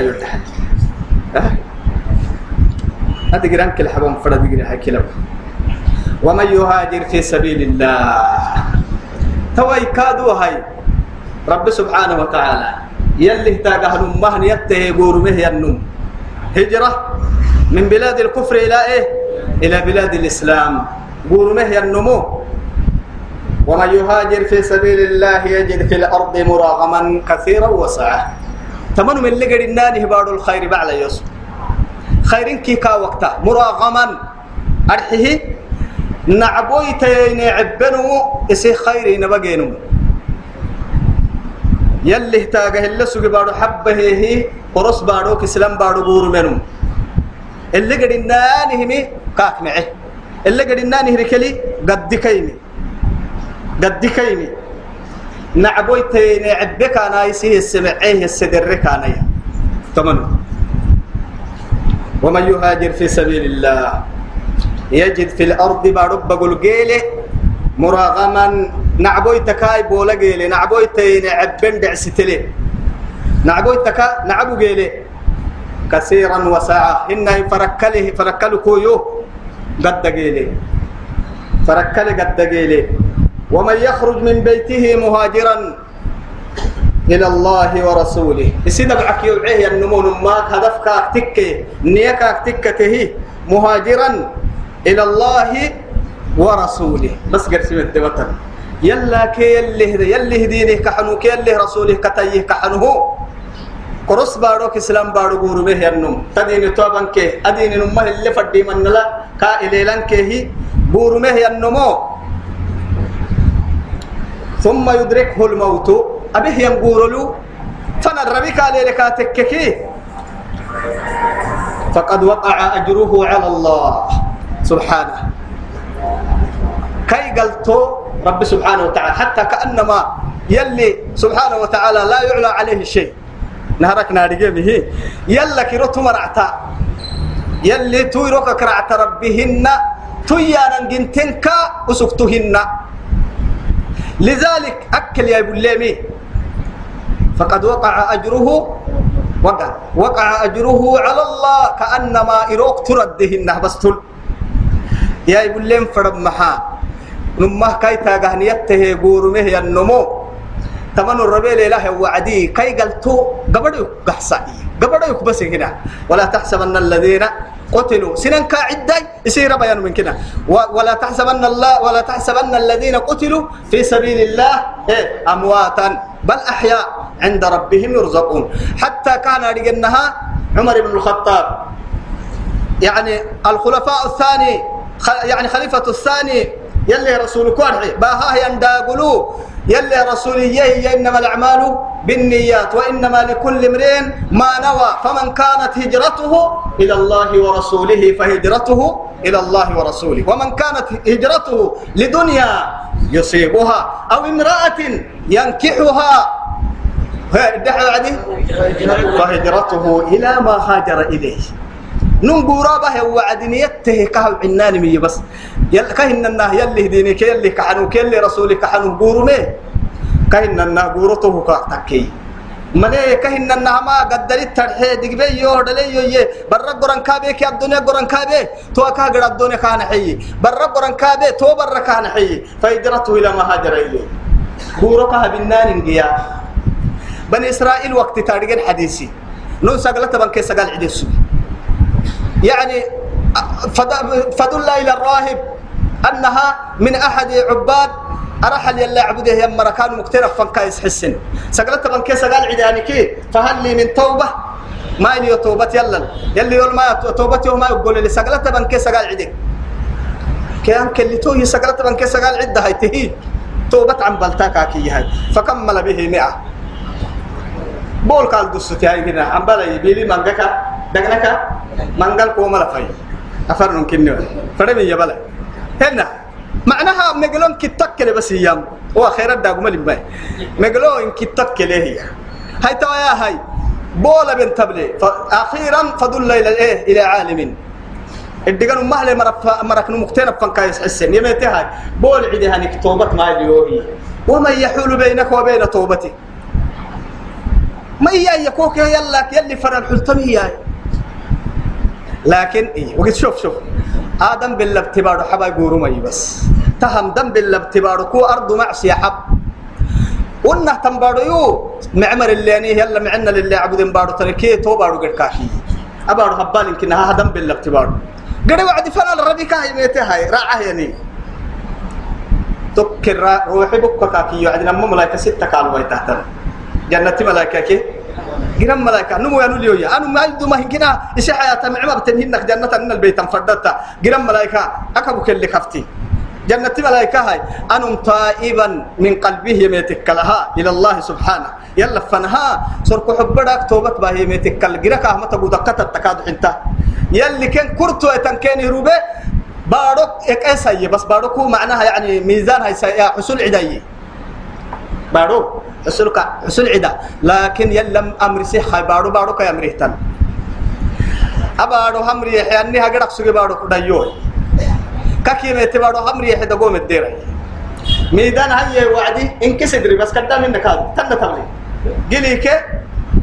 Speaker 1: هذا جيران كل حبهم فرد دقيقة حكيلو ومن يهاجر في سبيل الله. توي كادو هاي. رب سبحانه وتعالى. يلي تاجه نمه يته قورمه ينم. هجرة من بلاد الكفر إلى إيه؟ إلى بلاد الإسلام. قورمه ينمو. ومن يهاجر في سبيل الله يجد في الأرض مراغما كثيرا وسعة. تمنوا من اللي قرنانه بارو الخير بعد يوسف. خيرين كي كا وقتا. مراغما أرحيه. نعبويتين عبنو. إسي خيري نبقينو. يلي تاجه اللي سوق بارو حبه هي قرص بارو كسلام بارو بور منو. اللي قد الناني همي كاك معه. اللي قد الناني هركلي قد كيمي قد كيمي نعبوي تيني عبك أنا يسيه السمعيه السدر كان تمنو. ومن يهاجر في سبيل الله يجد في الأرض بارو بقول قيله مراغما نعبوي تكاي بولا جيلي نعبوي تين عبن دعستلي نعبوي تكا نعبو جيلي كثيرا وساعة إن فركله فركله كويو قد جيلي فركله قد جيلي ومن يخرج من بيته مهاجرا إلى الله ورسوله. يسيد بعك يوعيه النمون ماك هدفك أكتك نيك أكتك تهي. مهاجرا إلى الله ورسوله. بس قرسم الدوتن يلا كي يلي يلي هدينه كحنو كي يلي رسوله كتيه كحنه. قرص بارو كسلام بارو غورو به ينم تدين توبان كي ادين نمه اللي فدي من لا كا اليلان كي غورو به ينمو ثم يدركه الموت. أبيه ينقول فانا ربك على لكاتككي فقد وقع أجره على الله. سبحانه. كي قلتو رب سبحانه وتعالى. حتى كأنما يلي سبحانه وتعالى لا يعلى عليه شيء. نهرك نارجي به. يلا كيروتو مرعتا. يلي تويروك كرعت ربهن. تيانا جنتنك وسكتهن. لذلك أكل يا بليمي فقد وقع أجره وقع وقع أجره على الله كأنما إروك تردهن بس تل يا بليم فرب محا نمه كاي تاغهنيته غورمه ينمو. تمن الربيل إله وعدي كاي قلتو قبڑو قحصائي قبڑو بس هنا ولا تحسبن الذين قتلوا. سنن كعدة يصير بيان من كده. ولا تحسبن الله ولا تحسبن الذين قتلوا في سبيل الله إيه أمواتا بل أحياء عند ربهم يرزقون. حتى كان رجنها عمر بن الخطاب. يعني الخلفاء الثاني يعني خليفة الثاني يلي رسول كوارحي. باها ينداقلوا يلي رسوليه إنما الأعمال بالنيات وإنما لكل امرئ ما نوى. فمن كانت هجرته إلى الله ورسوله فهجرته إلى الله ورسوله. ومن كانت هجرته لدنيا يصيبها أو امرأة ينكحها. فهجرته إلى ما هاجر إليه. ننقورا به وعدنيته كهو عنان بس. يل كهن الناه يلي دينك يلي كحنو يلي رسولك كحنو قورمه كهن الناه قورته كتكي ملائكة إن النعمة قد دلت ترحي دقبي يو دلي يو برا قران كابي كي الدنيا قران كابي. تو أكا قد الدنيا كان حي برا قران كابي تو برا كان حي فهجرته إلى ما هاجر إليه بوركها بالنار انقيا بني إسرائيل وقت تاريخ حديثي. نون سقلت بنك سقال عديسو. يعني فدل إلى الراهب. أنها من أحد عباد أرحل يلا عبده يم مركان مقترف فنكايس حسن. سقلت بنك سقال عداني كي فهل لي من توبة؟ ما إني توبة يلا. يلي يقول ما توبة يوم ما يقول لي سقلت بنك سقال عدك كان كلتوه سقلت بنك سقال عدة هاي تهي. توبة عن بلتاكا كي هاي. فكمل به مئة. بول قال دستي هاي هنا. عم بلا يبيلي مانجاكا دغنكا مانجال كوملا فاي. أفرن كنوا فرمي يبلا هنا. معناها مقلون كتك بس يام وخير الداغ ملي باي مقلون كتك هي. هاي توايا هاي. بولا بنت تبلي أخيرا فدل إلى الايه إلى عالم. الدقن ما له مرف مرك مقتنع فنكايس حسن يمتى هاي. بول عدي هنك ما اليوهي ومن يحول بينك وبين توبتي. ما هي يكوك يلا يلي فرن حلتمي هاي. لكن إيه؟ وقت شوف شوف. آدم بالابتبار حبا يقولوا مي بس. تهم دم بالابتبار كو أرض معصية حب. ونه تنبارو يو معمر اللي يعني يلا معنا للي عبدين بارو تركيه تو بارو قد كاكي أبارو هبال يمكن ها دم بالابتبار قد وعد فلا الربي كاي ميتي هاي راعه يعني. تكر روحي بكا كاكي يعني لما ملايكة ستة قالوا تحت جنة ملايكة كي؟ جرام ملايكة نمو يانو ليو يا أنا ما يدو ما هنكنا إيش حياة معما بتنهنك جنة أن البيت انفردتا جرام ملايكة أكبو كل كفتي جنة ملايكة هاي أنم تائبا من قلبه يميتك لها إلى الله سبحانه يلا فنها سرق حبرك توبت به يميتك الجرك أحمد أبو دقة التكاد انت يلي كان كرتو كان يروبه بارك إكاس هي بس بارك معناها يعني ميزان هاي حصول عداية بارك حصول حصول عدا لكن يلم أمر سيح بارو بارو كي أمره تن أبارو هم ريح يعني هجرك سوي بارو كدايو كاكي ميت بارو هم ريح دقوم الديرة. ميدان هاي وعدي إنك سدري بس كدا من نكاد. تنا تبلي قليك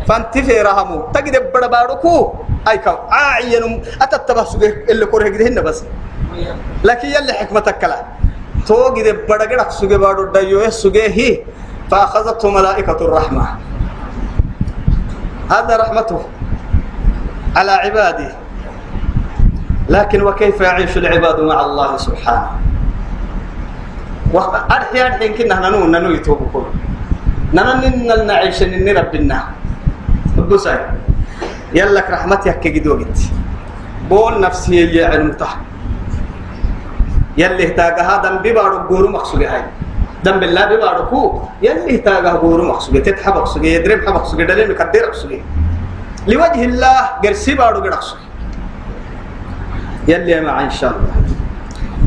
Speaker 1: فانتفي رهمو. تجد بڑا بارو كو. أي كاو. عاين أتتبه سوي اللي كره كده بس. لكن يلي حكمتك كلا. تو قد بڑا قدك سوي بارو دايو سوي هي. فأخذته ملائكة الرحمة. هذا رحمته على عباده. لكن وكيف يعيش العباد مع الله سبحانه؟ أرحي أرحي كنا ننو ننو يتوب كل ننن نعيش نن ربنا بسي يلك رحمتك كجد وقت. بول نفسي يا علمته يلي اهتاق هذا ببارو قورو مقصود هاي. دم بالله بباركو يلي تاغه غورو مقصود تتحب مقصود يدرب حب مقصود دليل مقدر مقصود لوجه الله قرسي بارو قرص يلي مع إن شاء الله.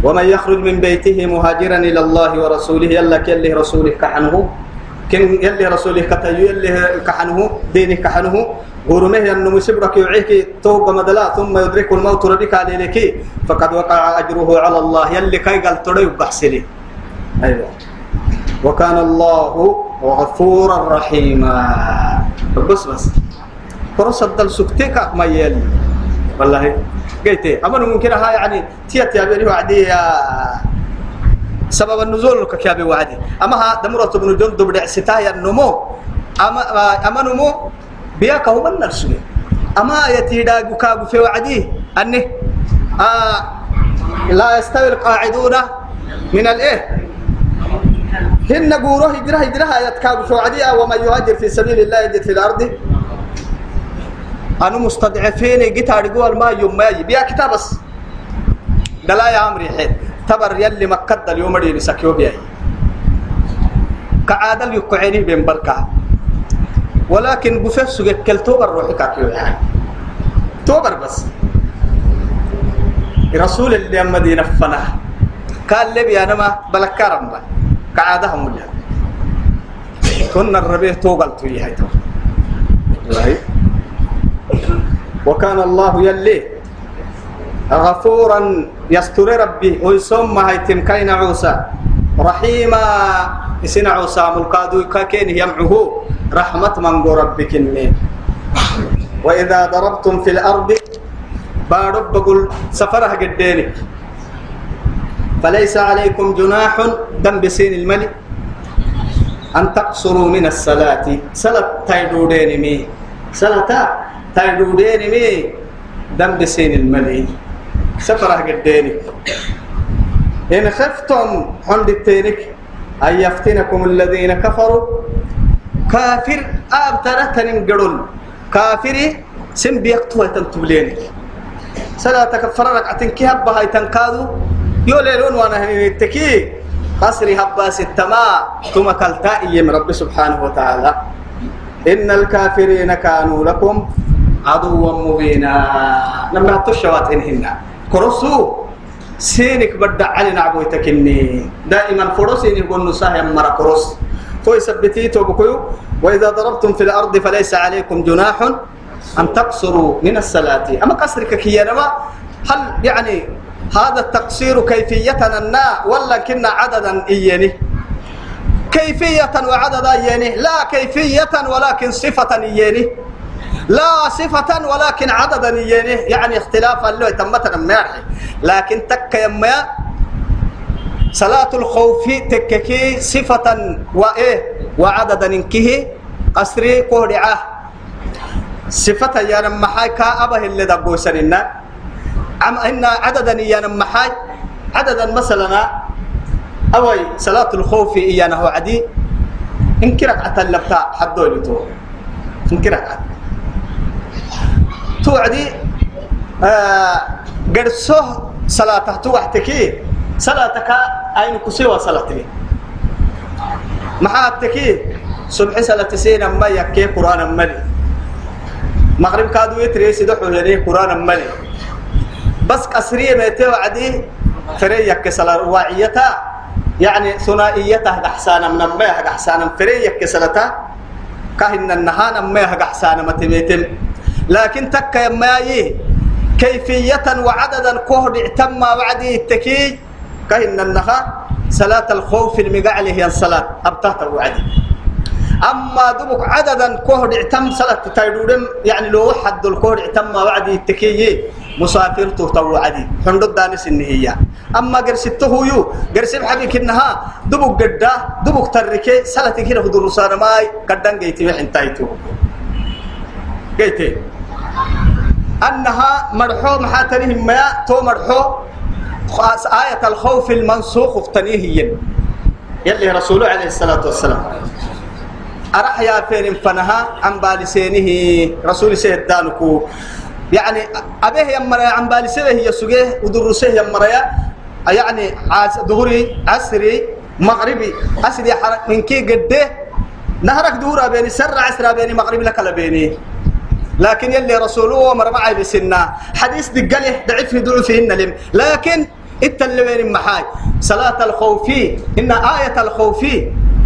Speaker 1: ومن يخرج من بيته مهاجرا إلى الله ورسوله يلا كيلي رسوله كحنه. كن يلي رسوله كتيو يلي كحنه دينه كحنه. غرمه أنه مسبرك يعيك توب مدلا ثم يدرك الموت ربك عليك فقد وقع أجره على الله. يلي كي قال تريب بحسلي أيوة. وكان الله غفورا رحيما. بس بس. فرص الدل سكتك ما يل والله. قلت أما ممكن ها يعني تيت يا بني وعدي سبب النزول كياب وعدي. أما ها دمرة بن جندب ستايا النمو. أما أما نمو بياك هو من نرسل أما يتيدا كاب في وعدي. أني آه لا يستوي القاعدون من الإيه؟ هن قوره هجرة هجرة يتكاب شو عديا ومن يهاجر في سبيل الله يجد في الأرض. أنا مستضعفين جيت أرجو الماء يوم ما يبيع كتاب بس. دلا يا أمري حين تبر يلي مكة اليوم اللي نسكيو بيا. كعادة يقعيني بين بركة ولكن بفس سجك كل توبر روحك كيو يعني توبر بس. رسول اللي مدينة فناه. قال لي أنا ما بلك كرم بقى كعادها مجا كنا الربيع توغل توي هاي وكان الله يلي غفورا يستر ربي. ويسمى هاي تمكين عوسى. رحيما يسنع سام الكادو كاكين يمعه. رحمة من ربك وإذا ضربتم في الأرض بارب بقول سفرها قدينك فليس عليكم جناح دم بسين الملك أن تقصروا من الصلاة. صلاة تايدودين مي. صلاة تايدودين مي دم بسين الملك سفرة قدينك إن خفتم عند التينك أن يفتنكم الذين كفروا. كافر أبترة ننقرون كافري سن بيقتوها تنتبلينك صلاة كفر ركعتين هبها يتنكادو يوليلون وأنا هنتكي قصري هباس التماء ثم كلتا إيم رب سبحانه وتعالى. إن الكافرين كانوا لكم عدوا مبينا. لما هتشوات هنا. كرسو. سينك بدع علي نعبوي تكني دائما فرسيني يقول نساه مرا كرس. تو يثبتي توبكيو وإذا ضربتم في الأرض فليس عليكم جناح أن تقصروا من الصلاة. أما قصرك كي هل يعني هذا التقصير كيفية النا ولا كنا عددا إياني. كيفية وعددا إياني لا كيفية ولكن صفة إياني. لا صفة ولكن عددا إياني. يعني اختلافا له تمتنا مارحي لكن تك يما صلاة الخوف تككي صفة وإيه وعددا إنكه قصري قهرعة. صفة يا نمحاي كأبه اللي دبو سننا عم إن عددا يا نمحاي عددا مثلا أوي صلاة الخوف إيانا هو عدي إنكرك أتلبتا حدو لتو إنكرك توعدي آه قرصه صلاة توحتكي صلاتك أين كسوى صلاتك محاتكي صبح صلاة سينا ما يكي قرآن ملي مغرب كادو يتري سيدحو لديه قرآن ملي بس قصرية ميتي وعدي فري يكي صلاة واعيتا يعني ثنائيته أحسانا من ما أحسانا فري يكي صلاة كهن النهان ما أحسانا متميتم لكن تك ما كيفية وعددا كهد تم وعدي التكي كهن النها صلاة الخوف المقعله هي الصلاة. أبتهت وعدي أما دمك عددا كهد تم صلاة تايدودم يعني لو حد الكهد تم وعدي التكي مسافر تو عدي. حندد دانس النهية أما قرسته يو قرس بحبيك إنها دبك قدا دبك تركي صلاة كده هدو رسانا ماي قدان قيتي وحن تايتو. قيتي. أنها مرحو محاتنهم ما تو مرحو آية الخوف المنسوخ افتنيه يلي رسوله عليه الصلاة والسلام. أرح يا فين فنها عن بالسينه رسول سيدانكو يعني أبيه يمرا عن بالسينه يسوجه ودرسه يمرا يعني ظهري عصري مغربي. عصري من كي قده. نهرك دورا بيني سر عسرا بيني مغربي لك بيني لكن يلي رسوله ومر معي بسنة. حديث دقله ضعف ضعفهن لم. لكن التلوين محاي. صلاة الخوف إن آية الخوف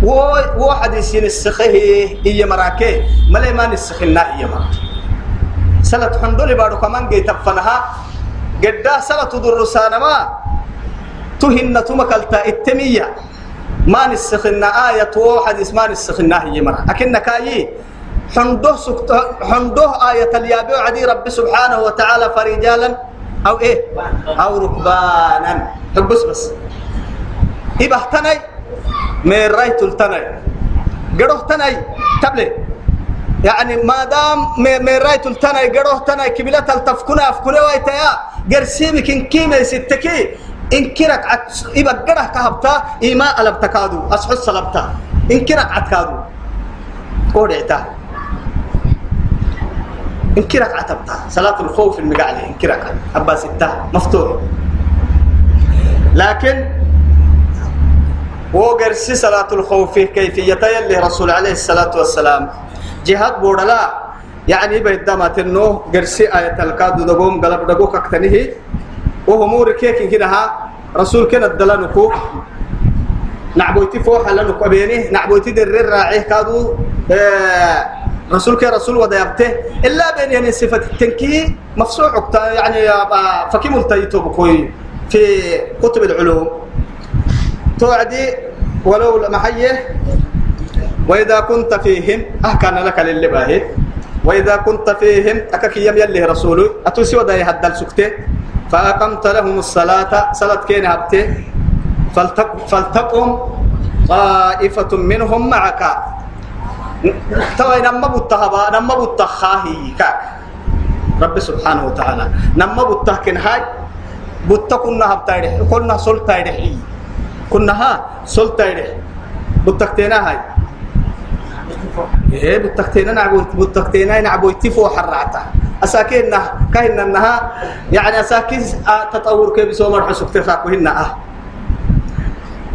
Speaker 1: و حديث السخه هي مراكي. ملي ما نسخنا هي مرا. صلاة حندولي بارو كمان جي تفنها. قد صلاة درسانا ما تهن تمكلتا التمية ما نسخنا آية و حديث ما نسخنا هي مرا. أكنك أيه حنده سكت حنده آية اليابي عدي رب سبحانه وتعالى فرجالا. أو إيه؟ أو ركبانا. حبس بس إبه تني من رايت التني قروه تني تبلي. يعني ما دام من رايت التني قروه تني كبلة التفكنا أفكنا ويتيا. قرسيمك إن كيما ستكي. إن كرك عت إبه قره كهبتا إيما ألبتكادو أسحس سلبتا إن كرك عتكادو قول انكرك عتبتا. صلاة الخوف المقالة انكرك أبا ستة. مفتوح. لكن وقرسي صلاة الخوف كيفية يلي رسول عليه الصلاة والسلام. جهاد بورلا يعني بيدما تنو قرسي آية الكادو دقوم قلب دقوك اكتنه وهمور كيك كده رسول كنا الدلانكو. نعبويتي فوحة لنكو أبيني. نعبويتي در الراعي كادو. آه رسولك رسول وديابته. إلا بين يعني صفة التنكيه مفسوع يعني فكيم التيتو بكوي. في كتب العلوم. توعدي ولو هي وإذا كنت فيهم أحكان لك للباهي. وإذا كنت فيهم أكك يم يلي رسوله أتوسي ودا يهدل سكته فأقمت لهم الصلاة صلاة كين هبته فلتقم طائفة منهم معك. توي نما بتهبا نما بتخاهي كاك رب سبحانه وتعالى. نما بتهكن هاي بتكون هبتايده كنا سلطايده كنا ها سلطايده بتكتينا هاي. إيه بتكتينا نعبو بتكتينا نعبو يتفو حرعتا أساكينا كهنا إنها يعني أساكين تطور كيف سومر حسوك تفاكو هنا أه.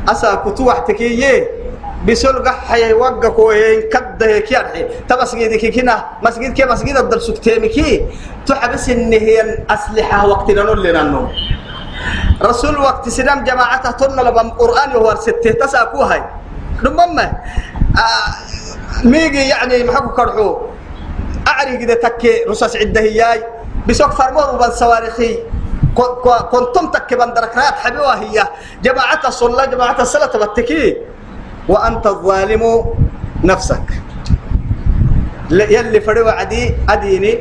Speaker 1: أسا كتو وحتكيه بسول قحي وقع كوين كده كيرحي تبسجد كي كنا مسجد كي مسجد الدل سكتيمي كي. تحبس إن هي أسلحة وقت نقول لنا النوم رسول وقت سلام جماعته تن لبم قرآن هو ستة تساكو هاي ربما آه ميجي يعني محكو كرحو. أعري كده تكي رصاص عده هياي بسوق فرمو بن صواريخي كنتم تكي بندركات حبيوة هي. جماعة الصلاة جماعة الصلاة بتكي وأنت الظالم نفسك. يلي فروا عدي أديني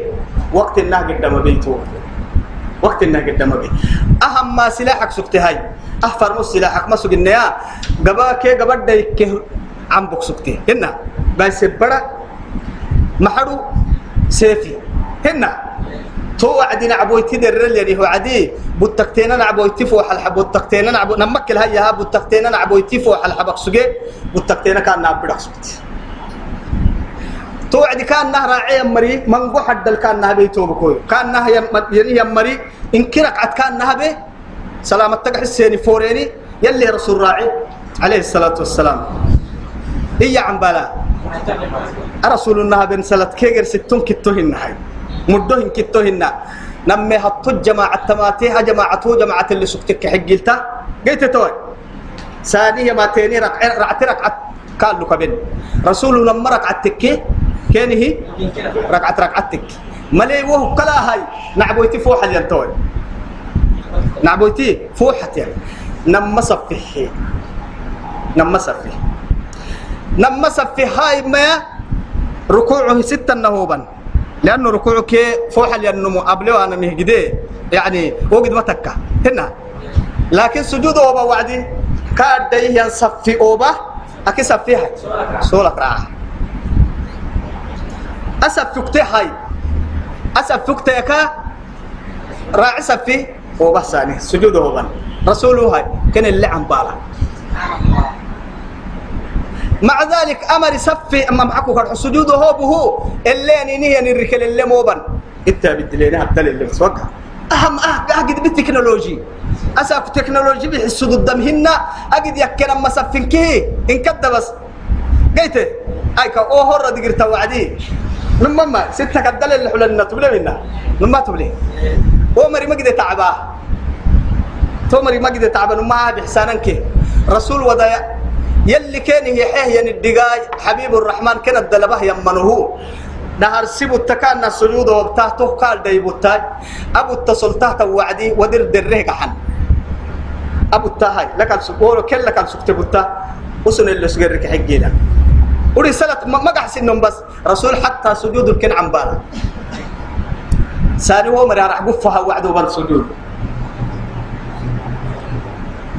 Speaker 1: وقت النهج قدام بيتو. وقت النهج قدام بيت أهم ما سلاحك سكت هاي أحفر مو سلاحك ما سك النيا قبا كي قبا دايك عم بك سكتي هنا. بس بڑا محرو سيفي. هنا. تو عدينا عبويتي درل يعني هو عدي. بوتكتين أنا عبويتي فوح الحب. بوتكتين أنا عبو نمكل هيا. بوتكتين أنا عبويتي فوح الحبك سجي بوتكتين كان نابدك سكت تو عدي كان نهر راعي مري من جو حد كان نهبي تو بكوي كان نه يعني يمري إن كرك عد كان نهبي سلامتك حسيني فوريني يلي رسول راعي عليه الصلاة والسلام. هي عم بلا. رسول الله بن سلت كيغر ستون كتوهن هاي مدوهن كتوهن نمي هطو جماعة تماتيها جماعة جماعة اللي سكتك حقلتا قيت توي. ثانية ما تيني ركع ركعت ركعت قال له كبن. رسول لما ركعت تكي كان هي ركعت ركعتك ملي وهو كلا هاي نعبويتي فوحة ينتوي نعبويتي فوحة يعني نما صفيه نما صفيه نما صفيه هاي ما ركوعه ستة نهوبا. لأنه ركوعك فوح لأنه أبلو أنا مهجدي. يعني وقد ما تكا. هنا. لكن سجود أوبا وعدي كاد ينصفي أوبا أكي صفيها سولة راعة أسفكت هاي أسفكت يكا راعي صفي أوبا ثاني سجود أوبا رسوله هاي كان اللي عم بالا مع ذلك أمر صفي أما معكو كان سجوده هو به اللي نيني نركل اللي موبن إنت بدلينا هبتل اللي بسوقها أهم أه أجد بالتكنولوجي أساك تكنولوجي الدم أجد يكنا ما صفين كيه إن كده بس. قيت أيك أو هرة دقير توعدي. لما ما ستة كدل اللي حلنا تبلي منا. لما تبلي؟ ومري ما قد تعباه تومري ما قد تعبان ما بإحسانك رسول وضع يلي كان يحيه ين الدقاي. حبيب الرحمن كان الدلبه يمنه. نهار سيبو التكان السجود وبتاعته قال دايبو التاج أبو التسلطة وعدي ودر دريه حن أبو التاهاي لك السبور كل لك السكتب التا وسن اللي سجرك حجينا ورسالة ما ما قحسنهم بس. رسول حتى سجود الكن عم بالا. ساني هو مرة راح قفها وعدوا بالسجود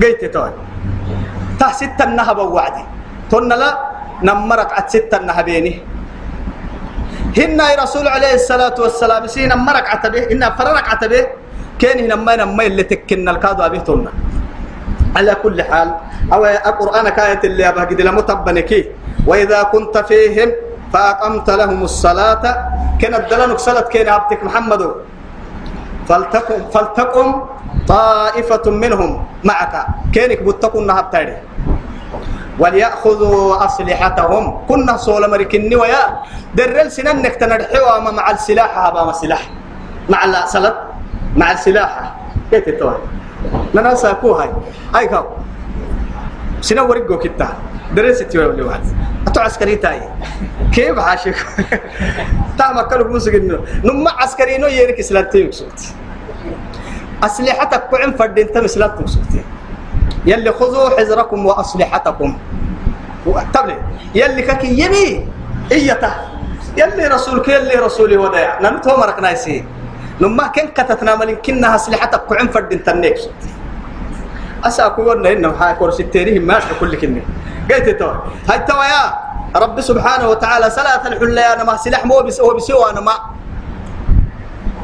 Speaker 1: قيت توي. تح ستة النهب وعدي تن لا نمرك ستة النهبيني. هنا رسول عليه الصلاة والسلام سينا مرك عتبه إن فررك عتبه كان هنا ما نما اللي تكن الكادو أبيه تنا على كل حال أو القرآن كانت اللي أبغى قد لمتبنكي وإذا كنت فيهم فأقمت لهم الصلاة. كانت دلنك صلاة كان عبدك محمد. فلتقم فلتقم طائفة منهم معك. كينك بتكون نهب تاري وليأخذوا أسلحتهم. كنا صول مركني ويا. درل سنن نكتنرحوا مع السلاح هذا السلاح مع السلط مع السلاح. كيف تتوه لنا ساكوها هاي كاو. سنة ورقو كتا. درس تيوه اللي واحد. أتو عسكري تاي. كيف عاشق؟ تعمل كلب إنه. نما عسكرينو يرك سلاتي وكسوت أسلحتك كعن فردين تم سلاتي وكسوت يلي خذوا حذركم وأسلحتكم تبلي يلي كك يمي إيته يلي رسولك يلي رسولي ودايع نمتو مرك نايسي. لما كن كتتنا ملين كنا أسلحتك كعن فرد تنكس أسا كورنا إنه هاي كورس التاريخ ما كل كلمة قلت تو هاي تو يا رب سبحانه وتعالى سلاة الحلة أنا ما سلاح مو بس هو بسوى أنا ما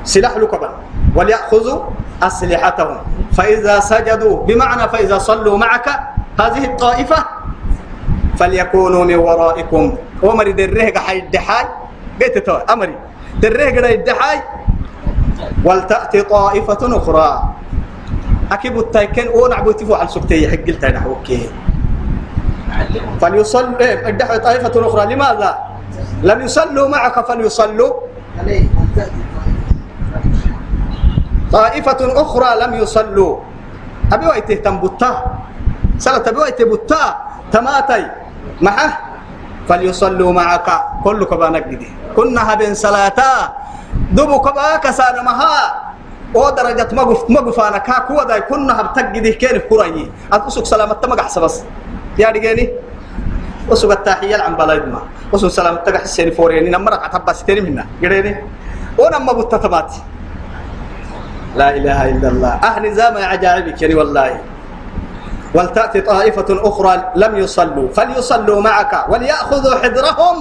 Speaker 1: سلاح لكبا وليأخذوا أسلحتهم. فإذا سجدوا بمعنى فإذا صلوا معك هذه الطائفة فليكونوا من ورائكم. ومري دريه حي الدحاي. قلت تو أمري. دريه قد الدحاي. ولتأتي طائفة أخرى. أكيد التايكن ونعبو تفو على سكتي حق التاي أوكي فليصلوا الدحاي طائفة أخرى. لماذا؟ لم يصلوا معك فليصلوا. طائفة أخرى لم يصلوا. أبي وقت تنبتا سنة أبي وقت بتا تماتي. معه. فليصلوا معك. كل كبانك دي كنا بين صلاتا. دبو كباك سانا مها. أو درجة مقف مقفانا كا كوا داي. كنا هبتق دي كين كوراي أتوسك سلامة تمقع سبس. يا دقيني وسوق التحية عن بلايد ما وسوق سلامة تقع السين فوريني. نمرك عتبا ستيني منا. قريني. ونما بتتماتي لا إله إلا الله. أهل زام عجائبك يعني والله. ولتأتي طائفة أخرى لم يصلوا. فليصلوا معك وليأخذوا حذرهم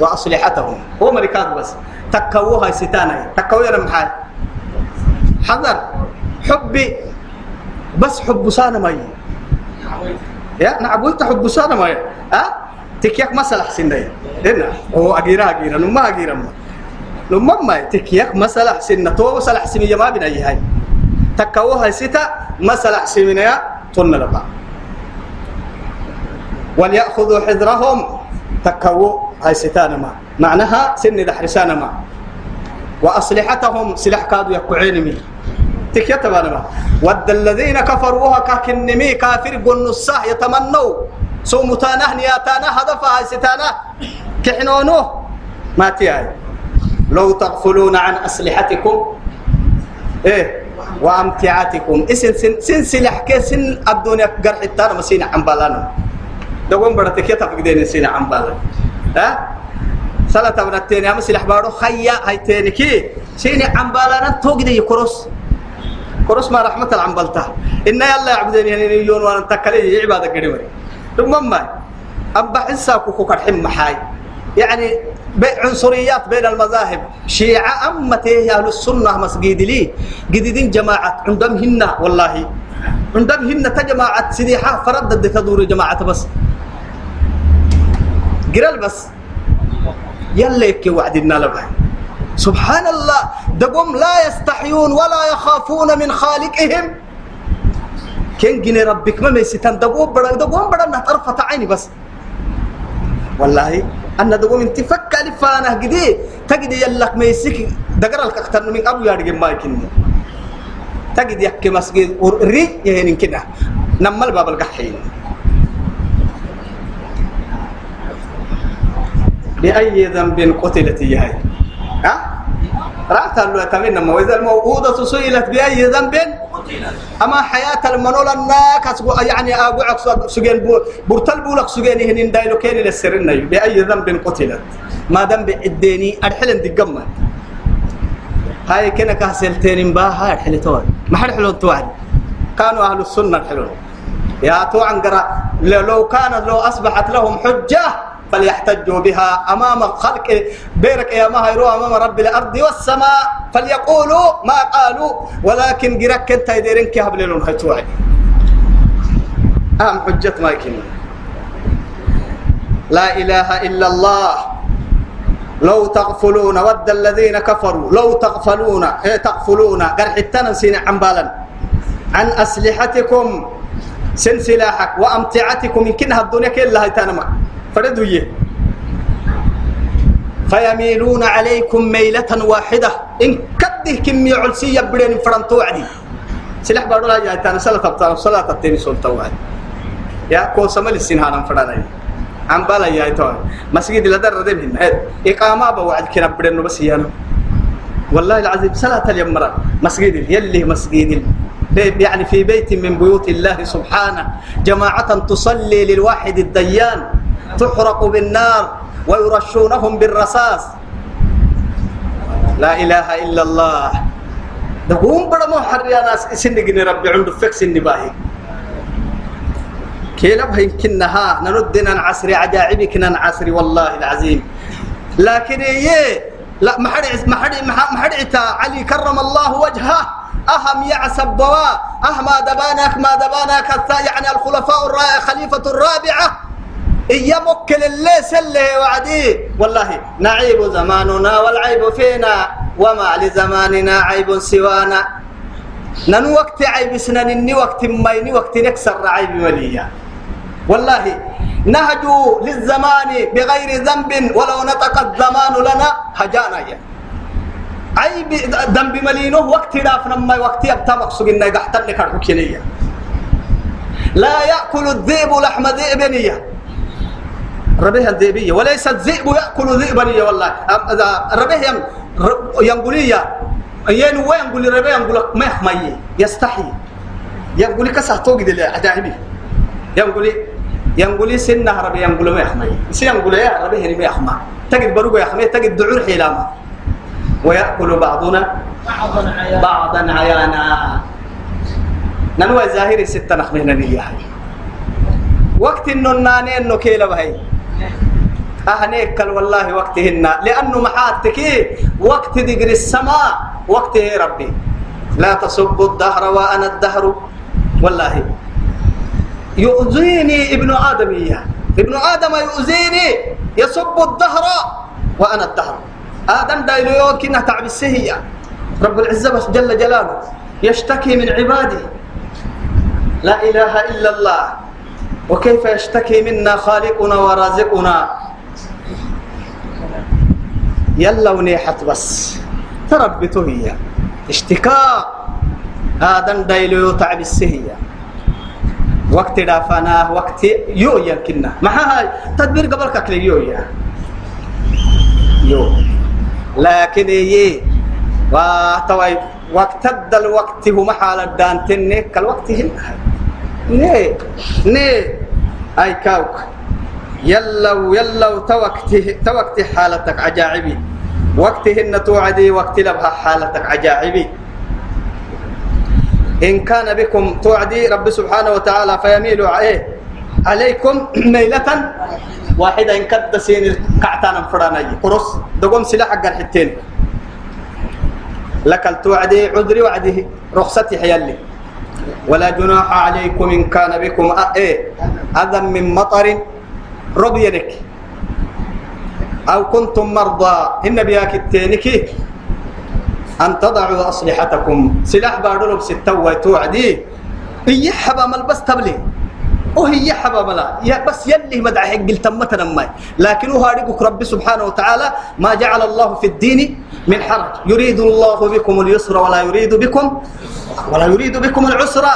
Speaker 1: وأصلحتهم. هو مريكات بس. تكووها ستانا تكووها محال حذر. حبي. بس حب سانا مي يا نعبولت حب سانا مي أه؟ تكيك مسألة حسين دي هو أجيرا أجيرا نما أجيرا ما نما ما تكيك مسألة حسين تو مسألة حسين ما بين أي هاي تكووها ستا مسألة يا تن لبا وليأخذوا حذرهم. تكووا هاي ستانا ما معناها سن دحرسانا ما وأصلحتهم سلاح كادوا يقعين مي. تكيتبانا ما ود الذين كفروها كاكنمي كافر قلن الصح يتمنوا. سو متانه نياتانا هدفها هاي ستانا كحنونو. ما تياي. لو تغفلون عن أسلحتكم إيه وامتعاتكم إسن سن سن سلاح كسن الدنيا قرح التانا مسينا عن بالانو. دوغون برتك يتفقدين سينا عن بالان ها؟ من التاني هم سلاح بارو خيا هاي كي سينا عن بالانا توقدي كروس. كروس ما رحمة العنبلتا إن يلا يعبدين يعني يون وأنا تكالي عبادة قريبا ثم ما. أبا حسا كوكو كرحم محاي يعني عنصريات بين المذاهب. شيعة أمته أهل السنة مسجد لي. جديدين جماعة. عندهم هنا والله. عندهم هنا تجماعة. سديحة فرد تدور جماعة بس. قرال بس. يلا يكي وعدنا لبها سبحان الله دقوم لا يستحيون ولا يخافون من خالقهم. كن جني ربك ما ميستان دقوم بڑا دقوم بڑا نطرفة عيني بس. والله. أنا دقوم انت فك ألفانة قدي تجدي يلك ميسك دقر لك أكثر من أبو يارجع ما يكني تجدي يحكي مسجد وري يعني كده. نمل باب القحين بأي ذنب قتلت هي ها؟ رأت له تمنى ما وإذا الموءودة سئلت بأي ذنب أما حياة المنول الناك يعني أقول سجين برتل بولك سجين هنين دايلو كين للسرنا بأي ذنب قتلت. ما ذنب الديني أرحلن دقمة هاي كنا كهسلتين با هاي الحلتون ما حد حلون توعد كانوا أهل السنة الحلون يا تو عنقرا لو كانت لو أصبحت لهم حجة فليحتجوا بها أمام خلق بيرك يا ما يروى أمام رب الأرض والسماء. فليقولوا ما قالوا. ولكن جرك أنت يديرين كهب لون هتوعي. أم حجة ما يكن لا إله إلا الله. لو تغفلون ود الذين كفروا. لو تغفلون. إيه تغفلون. قرح التنسين عن عن أسلحتكم سن سلاحك وأمتعتكم. يمكنها الدنيا كلها تنمى فردوا فيميلون عليكم ميلة واحدة. إن كده كمية علسية بدين فرنتو عدي. سلاح بارو جاء تانا. سلاة تبتان. صلاة التاني سلطة وعدي يا كو سمال السنهانا فرانا عم بالا يا توي مسجد لدر ردم إقامة بوعد كنا بدين بس يانا والله العظيم صلاة اليوم مسجد يلي مسجد. يعني في بيت من بيوت الله سبحانه. جماعة تصلي للواحد الديان. تحرق بالنار ويرشونهم بالرصاص. لا إله إلا الله. دقوم بڑا مو حريا ناس سنقني ربي عنده فكس النباهي كيلا يمكنها نردنا العصر عجائبك العصر والله العظيم. لكن إيه؟ لا ما حد ما حد ما حد علي كرم الله وجهه. أهم يعسب بوا أهما دبانك ما دبانك يعني الخلفاء الرابعة خليفة الرابعة إيا مكل اللي سله وعدي. والله نعيب زماننا والعيب فينا وما لزماننا عيب سوانا. ننو وقت عيب سنن وقت مايني وقت نكسر عيب وليا. والله نهجوا للزمان بغير ذنب ولو نطق الزمان لنا هجانا يا. عيب ذنب ملينه وقت رافنا ما وقت يبتا مقصود إنه يقحتن لك لا يأكل الذئب لحم ذئبنية ربيها الذئبية. وليس الذئب يأكل ذئبنية والله. ربيه ينقلية ين وين ربيه ينقل ما يحمي يستحي. ينقل كسه توقد العجائبي ينقل ينقل سنة ربي ينقل ما يحمي سي ينقل يا ربيه ما يحمى تجد بروق يحمي تجد دعور حيلاما ويأكل بعضنا بعضا عيانا. ننوى ظاهر ستة نخمهنا نياه وقت إنه ناني إنه كيلا بهي أهنيك والله وقتهن لأنه محاتك وقت ذكر السماء وقت ربي؟ لا تصب الدهر وأنا الدهر. والله. يؤذيني ابن آدم إياه. ابن آدم يؤذيني يصب الدهر وأنا الدهر. آدم دايلو يوم كنا تعب السهية رب العزة بس جل جلاله يشتكي من عباده. لا إله إلا الله. وكيف يشتكي منا خالقنا ورازقنا؟ يلا ونيحت بس. تربته هي. اشتكاء آدم دايلو تعب السهية. وقت دافنا وقت يو يمكننا ما هاي تدبير قبل ككلي يو يا. يو. لكن يي وتوي وقت الدل وقت هو محال الدان تنك الوقت هنا. ني ني أي كاوك. يلو يلو توقت توقت حالتك عجائبي. وقتهن توعدي وقت لبها حالتك عجائبي. إن كان بكم توعدي رب سبحانه وتعالى فيميل عليه. عليكم ميلة واحدة إن كد سين كعتانا فراني. قرص دقوم سلاح الحتين لك التوعدي عذري وعده رخصتي حيالي. ولا جناح عليكم إن كان بكم إيه. أذى من مطر ربينك أو كنتم مرضى إن بياك التينك أن تضعوا أصلحتكم. سلاح بارلوب ستة توعدي هي حبا ملبس تبلي. وهي حبا ملا يا بس يلي مدعي حق التمة ماي لكن هو هاريك رب سبحانه وتعالى ما جعل الله في الدين من حرج. يريد الله بكم اليسر ولا يريد بكم ولا يريد بكم العسر.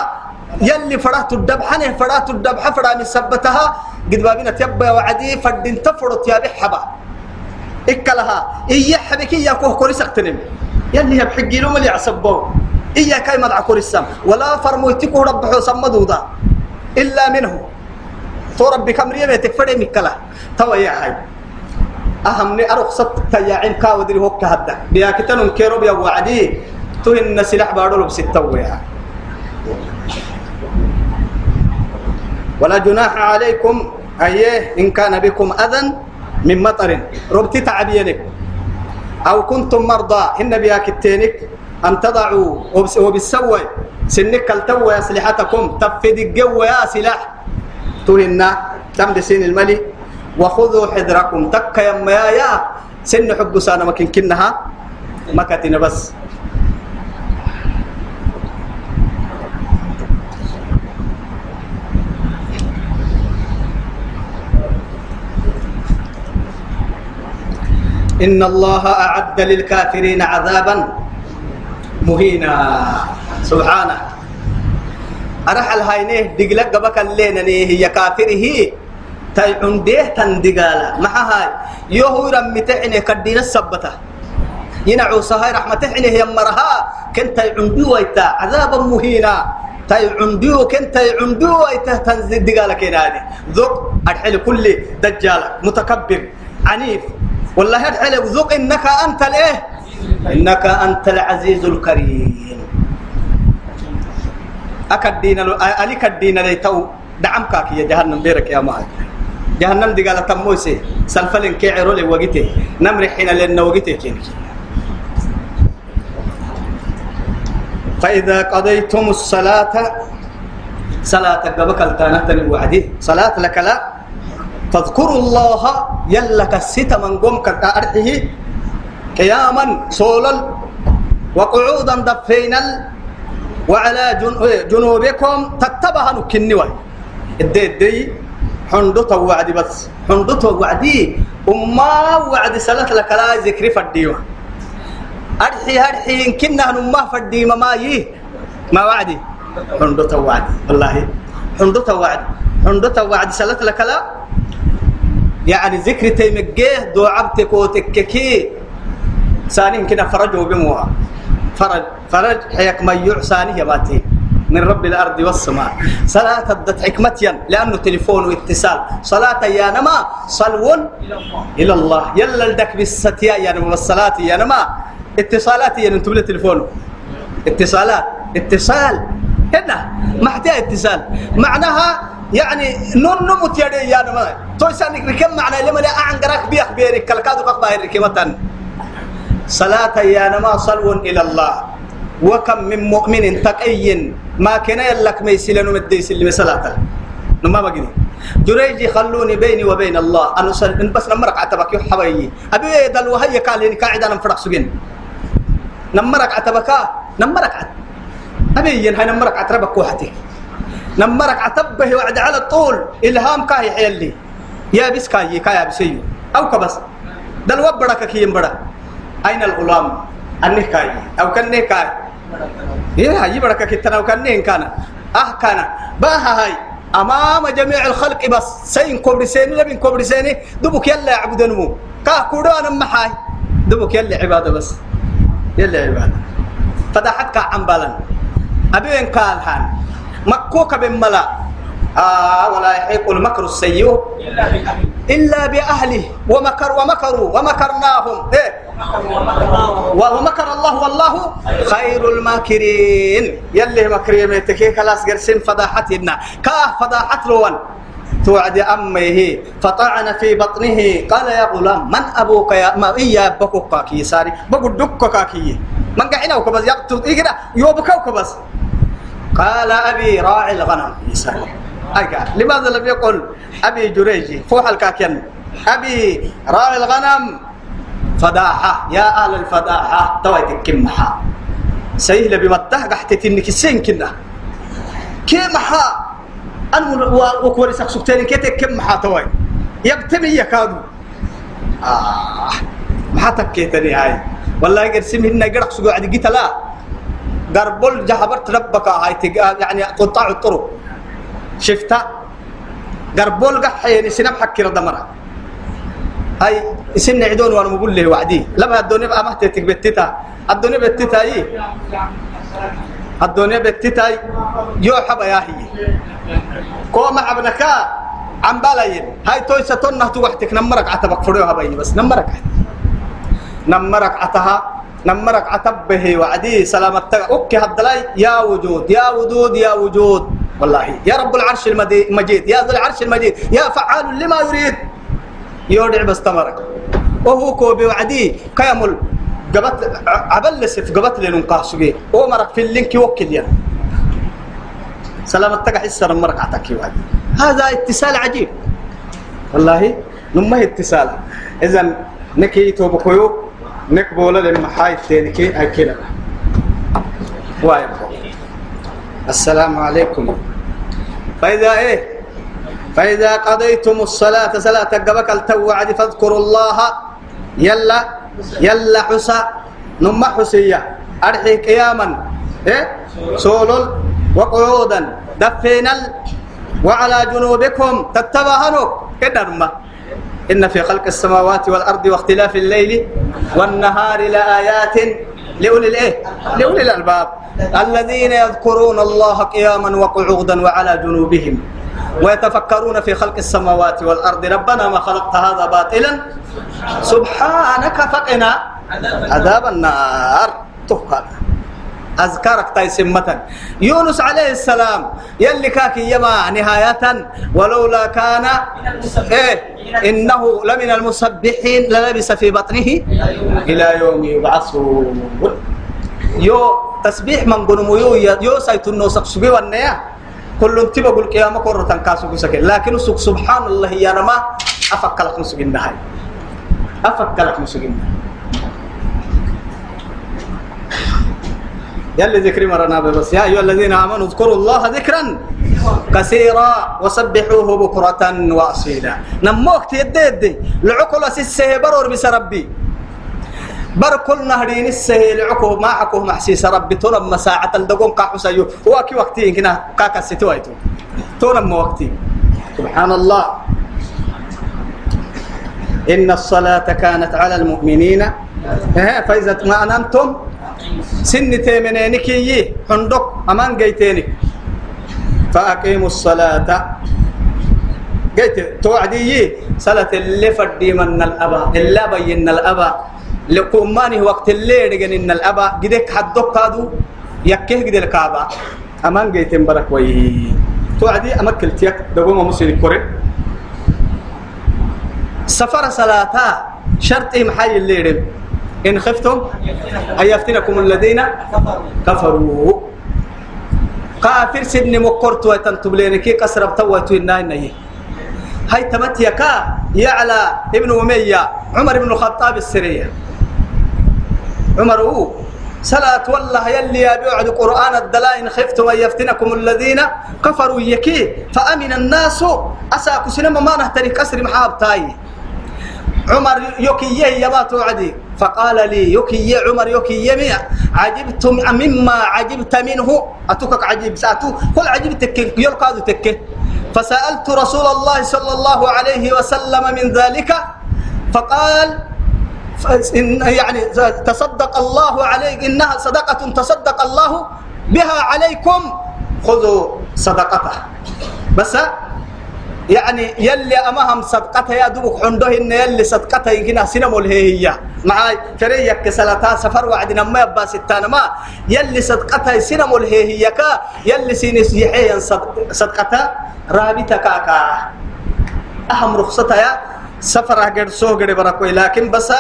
Speaker 1: يلي فرات الدبحة فرات الدبحة فرا من سبتها. قد بابنا تيبا وعدي فردين تفرط يا بحبا. إكلها. إيا حبكي يا كوه كوريس أقتنم. يلي يبحقي لهم اللي عصبوا إيا كاي مدع كوريسام. ولا فرمويتكو ربحو سمدودا إلا منه. تو ربي كمرية بيتك فري مكلا. توا يا حي أهمني أرخصت تياعين كاودري هوك هدا بيا كتنون كيرو بيا وعدي. تو إن سلاح بارو بستة ويا ولا جناح عليكم أيه إن كان بكم أذى من مطر. ربتي تعبينك أو كنتم مرضى. إن بياك التينك. أن تضعوا. وبالسوى سنك التوى أسلحتكم تفد الجو يا سلاح. تهنا تم سين الملي. وخذوا حذركم. تك يا يا سن حب سانا مكن كنها. مكتنا بس. إن الله أعد للكافرين عذابا مهينا. سبحانه. أرحل هاينه دقلق بك اللينا هي كافره تاي عنديه تندقالا. ما هاي يهو رمتعني كدين السبته ينعو سهاي رحمة حينه يمرها كنت عندي ويتا. عذابا مهينا. تاي عندو كنت عندو ويتا. تنزل دقالك هذه ذوق أرحل كل دجال. متكبر. عنيف. والله أرحل ذوق إنك أنت الإيه؟ إنك أنت العزيز الكريم. أكدين أليك الدين ليتو دعمك يا جهنم بيرك يا مال جهنم دي قالت تموسي سلفلن كيعرو لي وقتي. نمر حين لنا وقتي كينك فإذا قضيتم الصلاة صلاة قبك التانة الوعدي صلاة لك لا. فاذكروا الله يلك الستة من قوم كأرحه قياما صولا وقعودا دفينا وعلى جنوبكم تتبها نكني الدي الدي حندوت وعدي بس. حندوت وعدي. وما وعد صلاة لك لا ذكر فديوه أرحي أرحي. إن كنا نما فدي ما ماي ما وعدي. حندوت وعدي. والله. حندوت وعدي. حندوت وعدي. صلاة لك لا يعني ذكر تيمجيه دو عبتك وتككي سانين كنا فرجوا بموها فرج فرج حيك ما يعساني يباتي من رب الأرض والسماء. صلاة الدت حكمتيا لأنه تليفون واتصال. صلاة يا نما صلو إلى الله. يلا لدك بالستيا يا نما والصلاة يا نما. اتصالات يا نتم التليفون اتصالات. اتصال. هنا ما احتاج اتصال. معناها يعني نون نمت يا يا نما تويسانك ركم معنى لما لا أعنقرك بيخ بيرك كالكادو قطبة ركمة صلاة يا نما صلو إلى الله. وكم من مؤمن تقي ما كان يلك ما يسلن مدي يسلم صلاة. نما بقدي جريجي خلوني بيني وبين الله. أنا صل بس نمرك عتبك يا حبايبي أبي دل وهي قال لي قاعد أنا مفرق سجن. نمرك عتبك نمرك عت ين هاي نمرك عتبك وحتي نمرك عتبه وعد على الطول إلهام كاي حيلي. يا بس كاي كاي بسيو أو كبس. دل وبرك كي ينبرك أين الغلام؟ النكاي أو كان نكاي يا هاي بركة كتنا أو كان كان. أه كان. باها هاي. أمام جميع الخلق بس. سين كوبرسيني لبين كوبرسيني دبك يلا يعبدنمو كاه كودو أنا محاي دبك يلا عبادة بس. يلا عبادة. فضحك عن بالن أبين قال هان؟ مكوك بملا آه ولا يحيق المكر السيء إلا بأهله. ومكر ومكروا. ومكرناهم. إيه؟ ومكر الله والله خير الماكرين. يلي مكري ميتكي خلاص قرسين فضاحتنا. كاه فضاحت لون. توعد أمه. فطعن في بطنه. قال يا غلام من أبوك يا ما إيا بكوك كاكي ساري. بقول دك كاكي. من قعنا وكبس؟ يقتل إيه يوبك وكبس. قال أبي راعي الغنم. لماذا لم يقل أبي جريجي؟ فوح الكاكين أبي راعي الغنم. فداحة. يا أهل الفداحة. تويتك كمحا سيهل بمتاه قحت تنك السين كنا كمحا أنا وكوري سكسكتين كتك كمحا توي. يبتمي يكادو. آه. ما تكيتني هاي. والله قرسم هنا قرق عدي قربل جهبرت ربك هاي يعني قطاع الطرق. شفتا قربل قحيني سنب حكي ردمرة هاي سن عدون وأنا بقول له وعدي. لما الدنيا بقى مهتتك بتتا. الدنيا بتتا إيه الدنيا بتتا يو حبا يا هي. كوما ابنكا عم بالاين هاي توي ستون نهتو وحدك نمرك عتبك فريوها بيني بس. نمرك نمرك عتها. نمرك عتبه وعدي سلامتك. أوكي هدلاي. يا وجود يا وجود يا وجود. والله يا رب العرش المجيد يا ذو العرش المجيد. يا فعال لما يريد. يودع بس تمرك وهو كوبي وعدي. كيمل قبت عبل سف قبت لنقاه سجي هو مرك في اللينك يوكل يا. سلامتك حسر مرك عتك وعدي هذا اتصال عجيب. والله نما اتصال. اذا نكي توبكيو نكبولا للمحاي تينكي وايد السلام عليكم. فإذا إيه؟ فإذا قضيتم الصلاة صلاة قبك التوعد فاذكروا الله. يلا يلا حسا. نم حسية. أرحي قياما. إيه؟ سولل وقعودا. دفينا وعلى جنوبكم. تتبهنوا كده نما إن في خلق السماوات والأرض واختلاف الليل والنهار لآيات لأولي الإيه؟ لأولي الألباب. الذين يذكرون الله قياما وقعودا وعلى جنوبهم ويتفكرون في خلق السماوات والأرض. ربنا ما خلقت هذا باطلا. سبحانك فقنا عذاب النار. تفقنا أذكرك تيسمة يونس عليه السلام يلي كاكي يما نهاية ولولا كان إيه إنه لمن المسبحين للبس في بطنه إلى يوم يبعثون. يو تسبيح من قنمو يو يو سيتنو سقسبي والنيا كل انتبه قل قيامة كورة تنكاسو كسكي لكن سبحان الله يا رما أفكالك مسكين نهاية أفكالك نهاية يلي ذكري مرنا بس. يا أيها الذين آمنوا اذكروا الله ذكرا كثيرا وسبحوه بكرة وأصيلا. نموك تيدي لعقل سيسه برور بس ربي. بر كل نهرين السه لعقو ما عقو محسيس ربي. تنم مساعة الدقون قاحسيو هو كي وقتين كنا كاكا ستويتو تنم وقتي. سبحان الله. إن الصلاة كانت على المؤمنين. فإذا اطمأننتم سن تيمنينك يي حندق أمان جيتينك فأقيموا الصلاة. جيت توعدي صلاة اللي فردي من الأبا إلا بين الأبا. لقماني وقت اللي رجن إن الأبا. جدك حدق كادو يكيه جد الكعبة أمان جيتين برك وي. توعدي أمكل تيك دقوم مسلم كوري. سفر صلاة شرطي محي اللي رب إن خفتم أن يفتنكم الذين كفروا. كافر سن مقرت ويتنتب لينكي كسر بتوتو الناي هاي تمت يكا يعلى ابن أمية عمر بن الخطاب السرية. عمر هو. صلاة والله يلي يبعد قرآن الدلائن خفتم أن يفتنكم الذين كفروا. يكي فأمن الناس. أساكو سينما ما نهتري كسر محاب تاي عمر يكي يا ما توعدي. فقال لي يكي يا عمر يكي يمي عجبت مما عجبت منه؟ أتوكك عجيب سأتو كل عجبتك يلقى تك فسألت رسول الله صلى الله عليه وسلم من ذلك فقال إن يعني تصدق الله عليك إنها صدقة تصدق الله بها عليكم خذوا صدقته. بس يعني يلي أمهم صدقتها يا دوبك عنده إن يلي صدقتها يمكن سينما هي مع فريق كسلتا سفر وعدنا ما يبقى ستانا ما يلي صدقتها سينما هي كا. يلي سينس يحيي صدقتها. رابطة كاكا أهم رخصتها يا سفر أجر سوه جري بركوي. لكن بس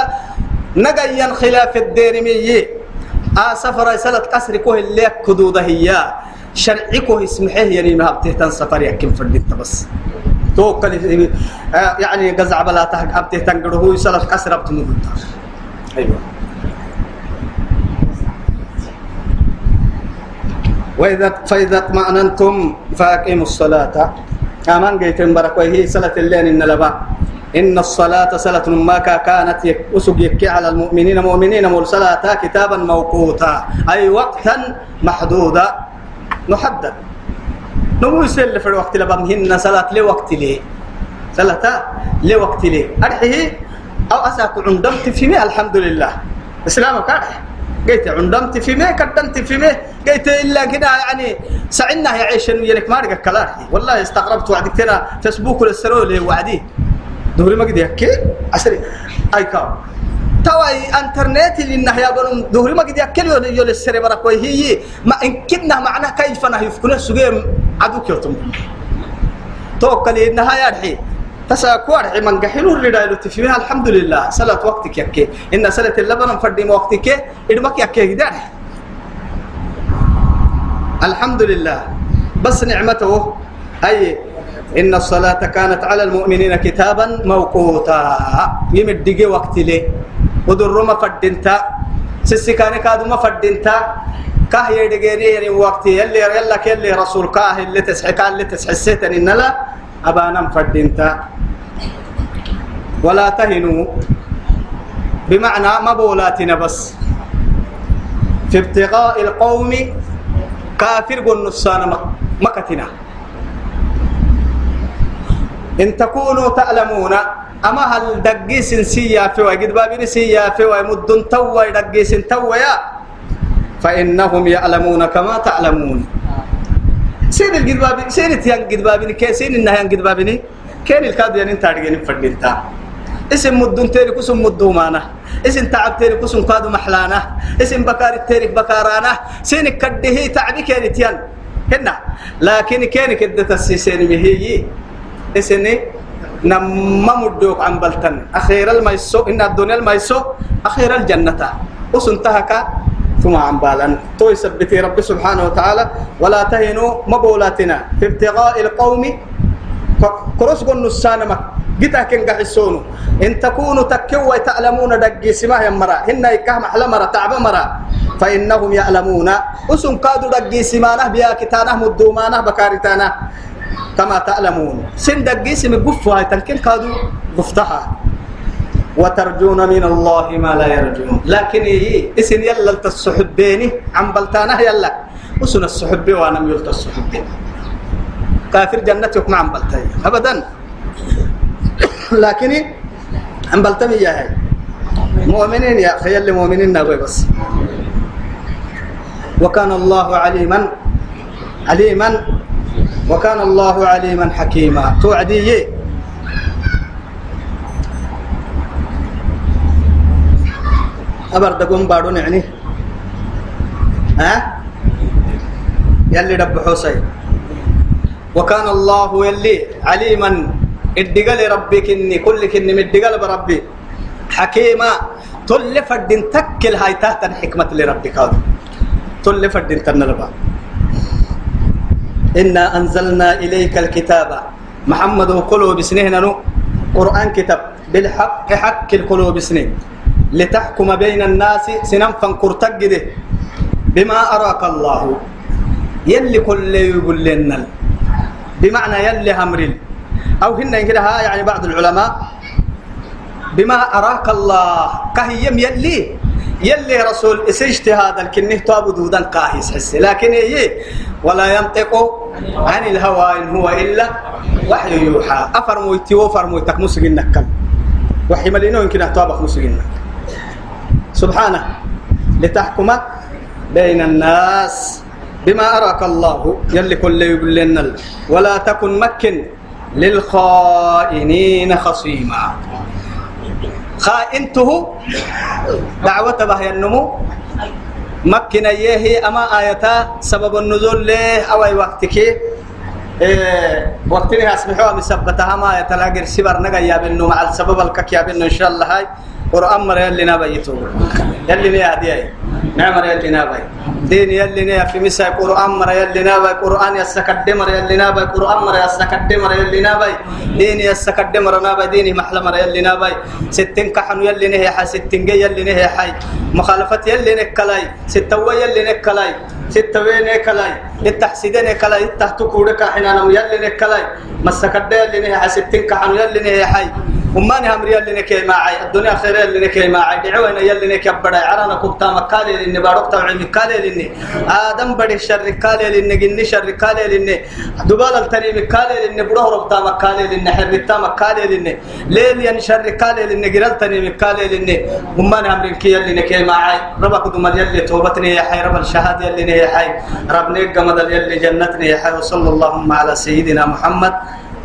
Speaker 1: نجيا خلاف الدين مية آه سفر سلت كسر كوه اللي كدودة هي. شرعي كوه اسمحه يعني ما بتهتن سفر يكين فردت بس. توكل يعني قزع بلا تحق أبته تنقره هو يسلف كسر أبتمو أيوة. وإذا فإذا اطمأننتم فأقيموا الصلاة. أمان جيتم برك وهي صلاة الليل إن لبا. إن الصلاة صلاة ما كانت أسق يكي على المؤمنين. مؤمنين مرسلاتا كتابا موقوتا. أي وقتا محدودا محدد. نمو يسل في الوقت لبمهن صلاة لوقت لي. صلاة لوقت لي. أرحيه أو أساك عندمت في مي الحمد لله إسلامك أرح. قلت عندمت في مي قدمت في مي. إلا كده يعني سعنا يعيش يلك ما رجع كلارحي والله استغربت وعدك ترى فيسبوك للسرول وعدي. دوري ما قد يحكي. عسري أي كام تواي إنترنت اللي نهيا بنم دوري ما قد يحكي يقول يقول السري برا هي ما إن كنا معناه كيف نه يفكنا سجيم عدو كيوتم توكل إنها يرحي تساكوار من قحلوا الرداء تفهمها الحمد لله صلاة وقتك يكي إن صلاة اللبن فردي وقتك. إدمك يكي كده الحمد لله بس نعمته. أي إن الصلاة كانت على المؤمنين كتابا موقوتا. يمدقي وقت لي. ودر ما فدنتا سسكاني كادو ما فدنتا كاه يدقيني يعني وقت يلي يلا كيلي رسول كاه اللي تسحكا اللي تسحسيتني إن لا أبانا فدنتا ولا تهنوا. بمعنى مبولاتنا بس. في ابتغاء القوم كافر قل نصانا مكتنا. إن تكونوا تعلمون أما هل دقيس سيا في وجد بابين سيا في ومدن تو دقيس تو يا فإنهم يعلمون كما تعلمون. سين الجدبابي سين تيان جدبابين كي سين النهيان جدبابين كين الكاد يعني تارجين فردينتا اسم مدن تيري كسم مدومانا. اسم تعب تيري كسم كادو محلانا. اسم بكار تيري بكارانا. سين كده تعبي كين تيان. هنا. لكن كين كده تسيسين مهي اسني نما مدوك عن بلتن أخير الميسو إن الدنيا الميسو أخير الجنة. وسنتهك ثم عن بالن تو يثبتي رب سبحانه وتعالى ولا تهنوا مبولاتنا في ابتغاء القوم كروس قن السانما جتا كن قحسونو إن تكونوا تكوا تعلمون دقي سما مرا هن يكهم أحلى مرا تعب مرا. فإنهم يعلمون. أسم قادوا دقي سمانه بيا كتانه مدومانه بكارتانه كما تعلمون. سن دقي سم قفوا تلكن قادوا قفتها. وترجون من الله ما لا يرجون. لكن إيه إسن يلا السحبيني عم بلتانه يلا. وسن السحب وأنا ميلت السحب كافر جنتك مع عم بلتاي ابدا. لكن عم بلتمي يا هاي مؤمنين يا أخي اللي مؤمنين نقول بس. وكان الله عليما عليما. وكان الله عليما حكيما. توعدي أبر دقون بارون يعني. ها؟ يلي رب حسين وكان الله يلي عليما. ادقل ربك اني كل كني مدقل بربي. حكيما تل فردين تكل هاي تحت الحكمة لربك هذا. تل فردين تنربا. إنا أنزلنا إليك الكتاب. محمد قلوب سنين قرآن كتاب. بالحق حق القلوب سنين لتحكم بين الناس سنم فانكر تجده بما أراك الله. يلي كل يقول لنا بمعنى يلي همرل أو هن كده يعني بعض العلماء. بما أراك الله. كهيم يلي. يلي رسول اجتهاد الكنه تابد ودن قاهيس حس لكن إيه؟ ولا ينطق عن الهوى إن هو إلا وحي يوحى. أفرمو يتيو فرمو يتك مسجنك. وحي ملينو يمكن أتوابك مسجنك. سبحانه لتحكم بين الناس بما أراك الله. يلي كل يقول ولا تكن مكن للخائنين خصيما. خائنته دعوة بها النمو مكن إيه أما آياتا سبب النزول له أو أي وقتك إيه وقتني اسمحوا مسبتها ما يتلاقر سبر نجا يا بنو مع السبب الكك يا بنو إن شاء الله هاي. قرآن مر يلي نبيتو يلي نيا دي نعم يلي نبي دين يلي نيا في مسا قرآن مر يلي نبي قرآن يسكد مر يلي نبي قرآن مر يسكد مر يلي نبي دين يسكد مر نبي دين محل مر يلي نبي ستين كحن يلي نهي حي. ستين جي يلي نهي حي. مخالفة يلي نكلاي. ستوى يلي نكلاي. ستوى نكلاي. التحسيدين نكلاي. التحتكورك حين يلي نكلاي. مسكد يلي نهي حي. ستين كحن يلي نهي حي. وما نهم ريال اللي نكي معي. الدنيا خير اللي نكي معي. دعونا يلي نكي بڑا عرانا كبتا مكالي لني بارك تبع مكالي لني آدم بدي شر كالي لني جني شر كالي لني دبال التري مكالي لني بروح ربتا مكالي لني حرتا مكالي لني ليل ين شر كالي لني جرال تني مكالي لني وما نهم ريال اللي نكي معي. ربك دم يلي توبتني يا حي رب الشهادة يلي يا حي. رب نيك جمد يلي جنتني يا حي. وصلى اللهم على سيدنا محمد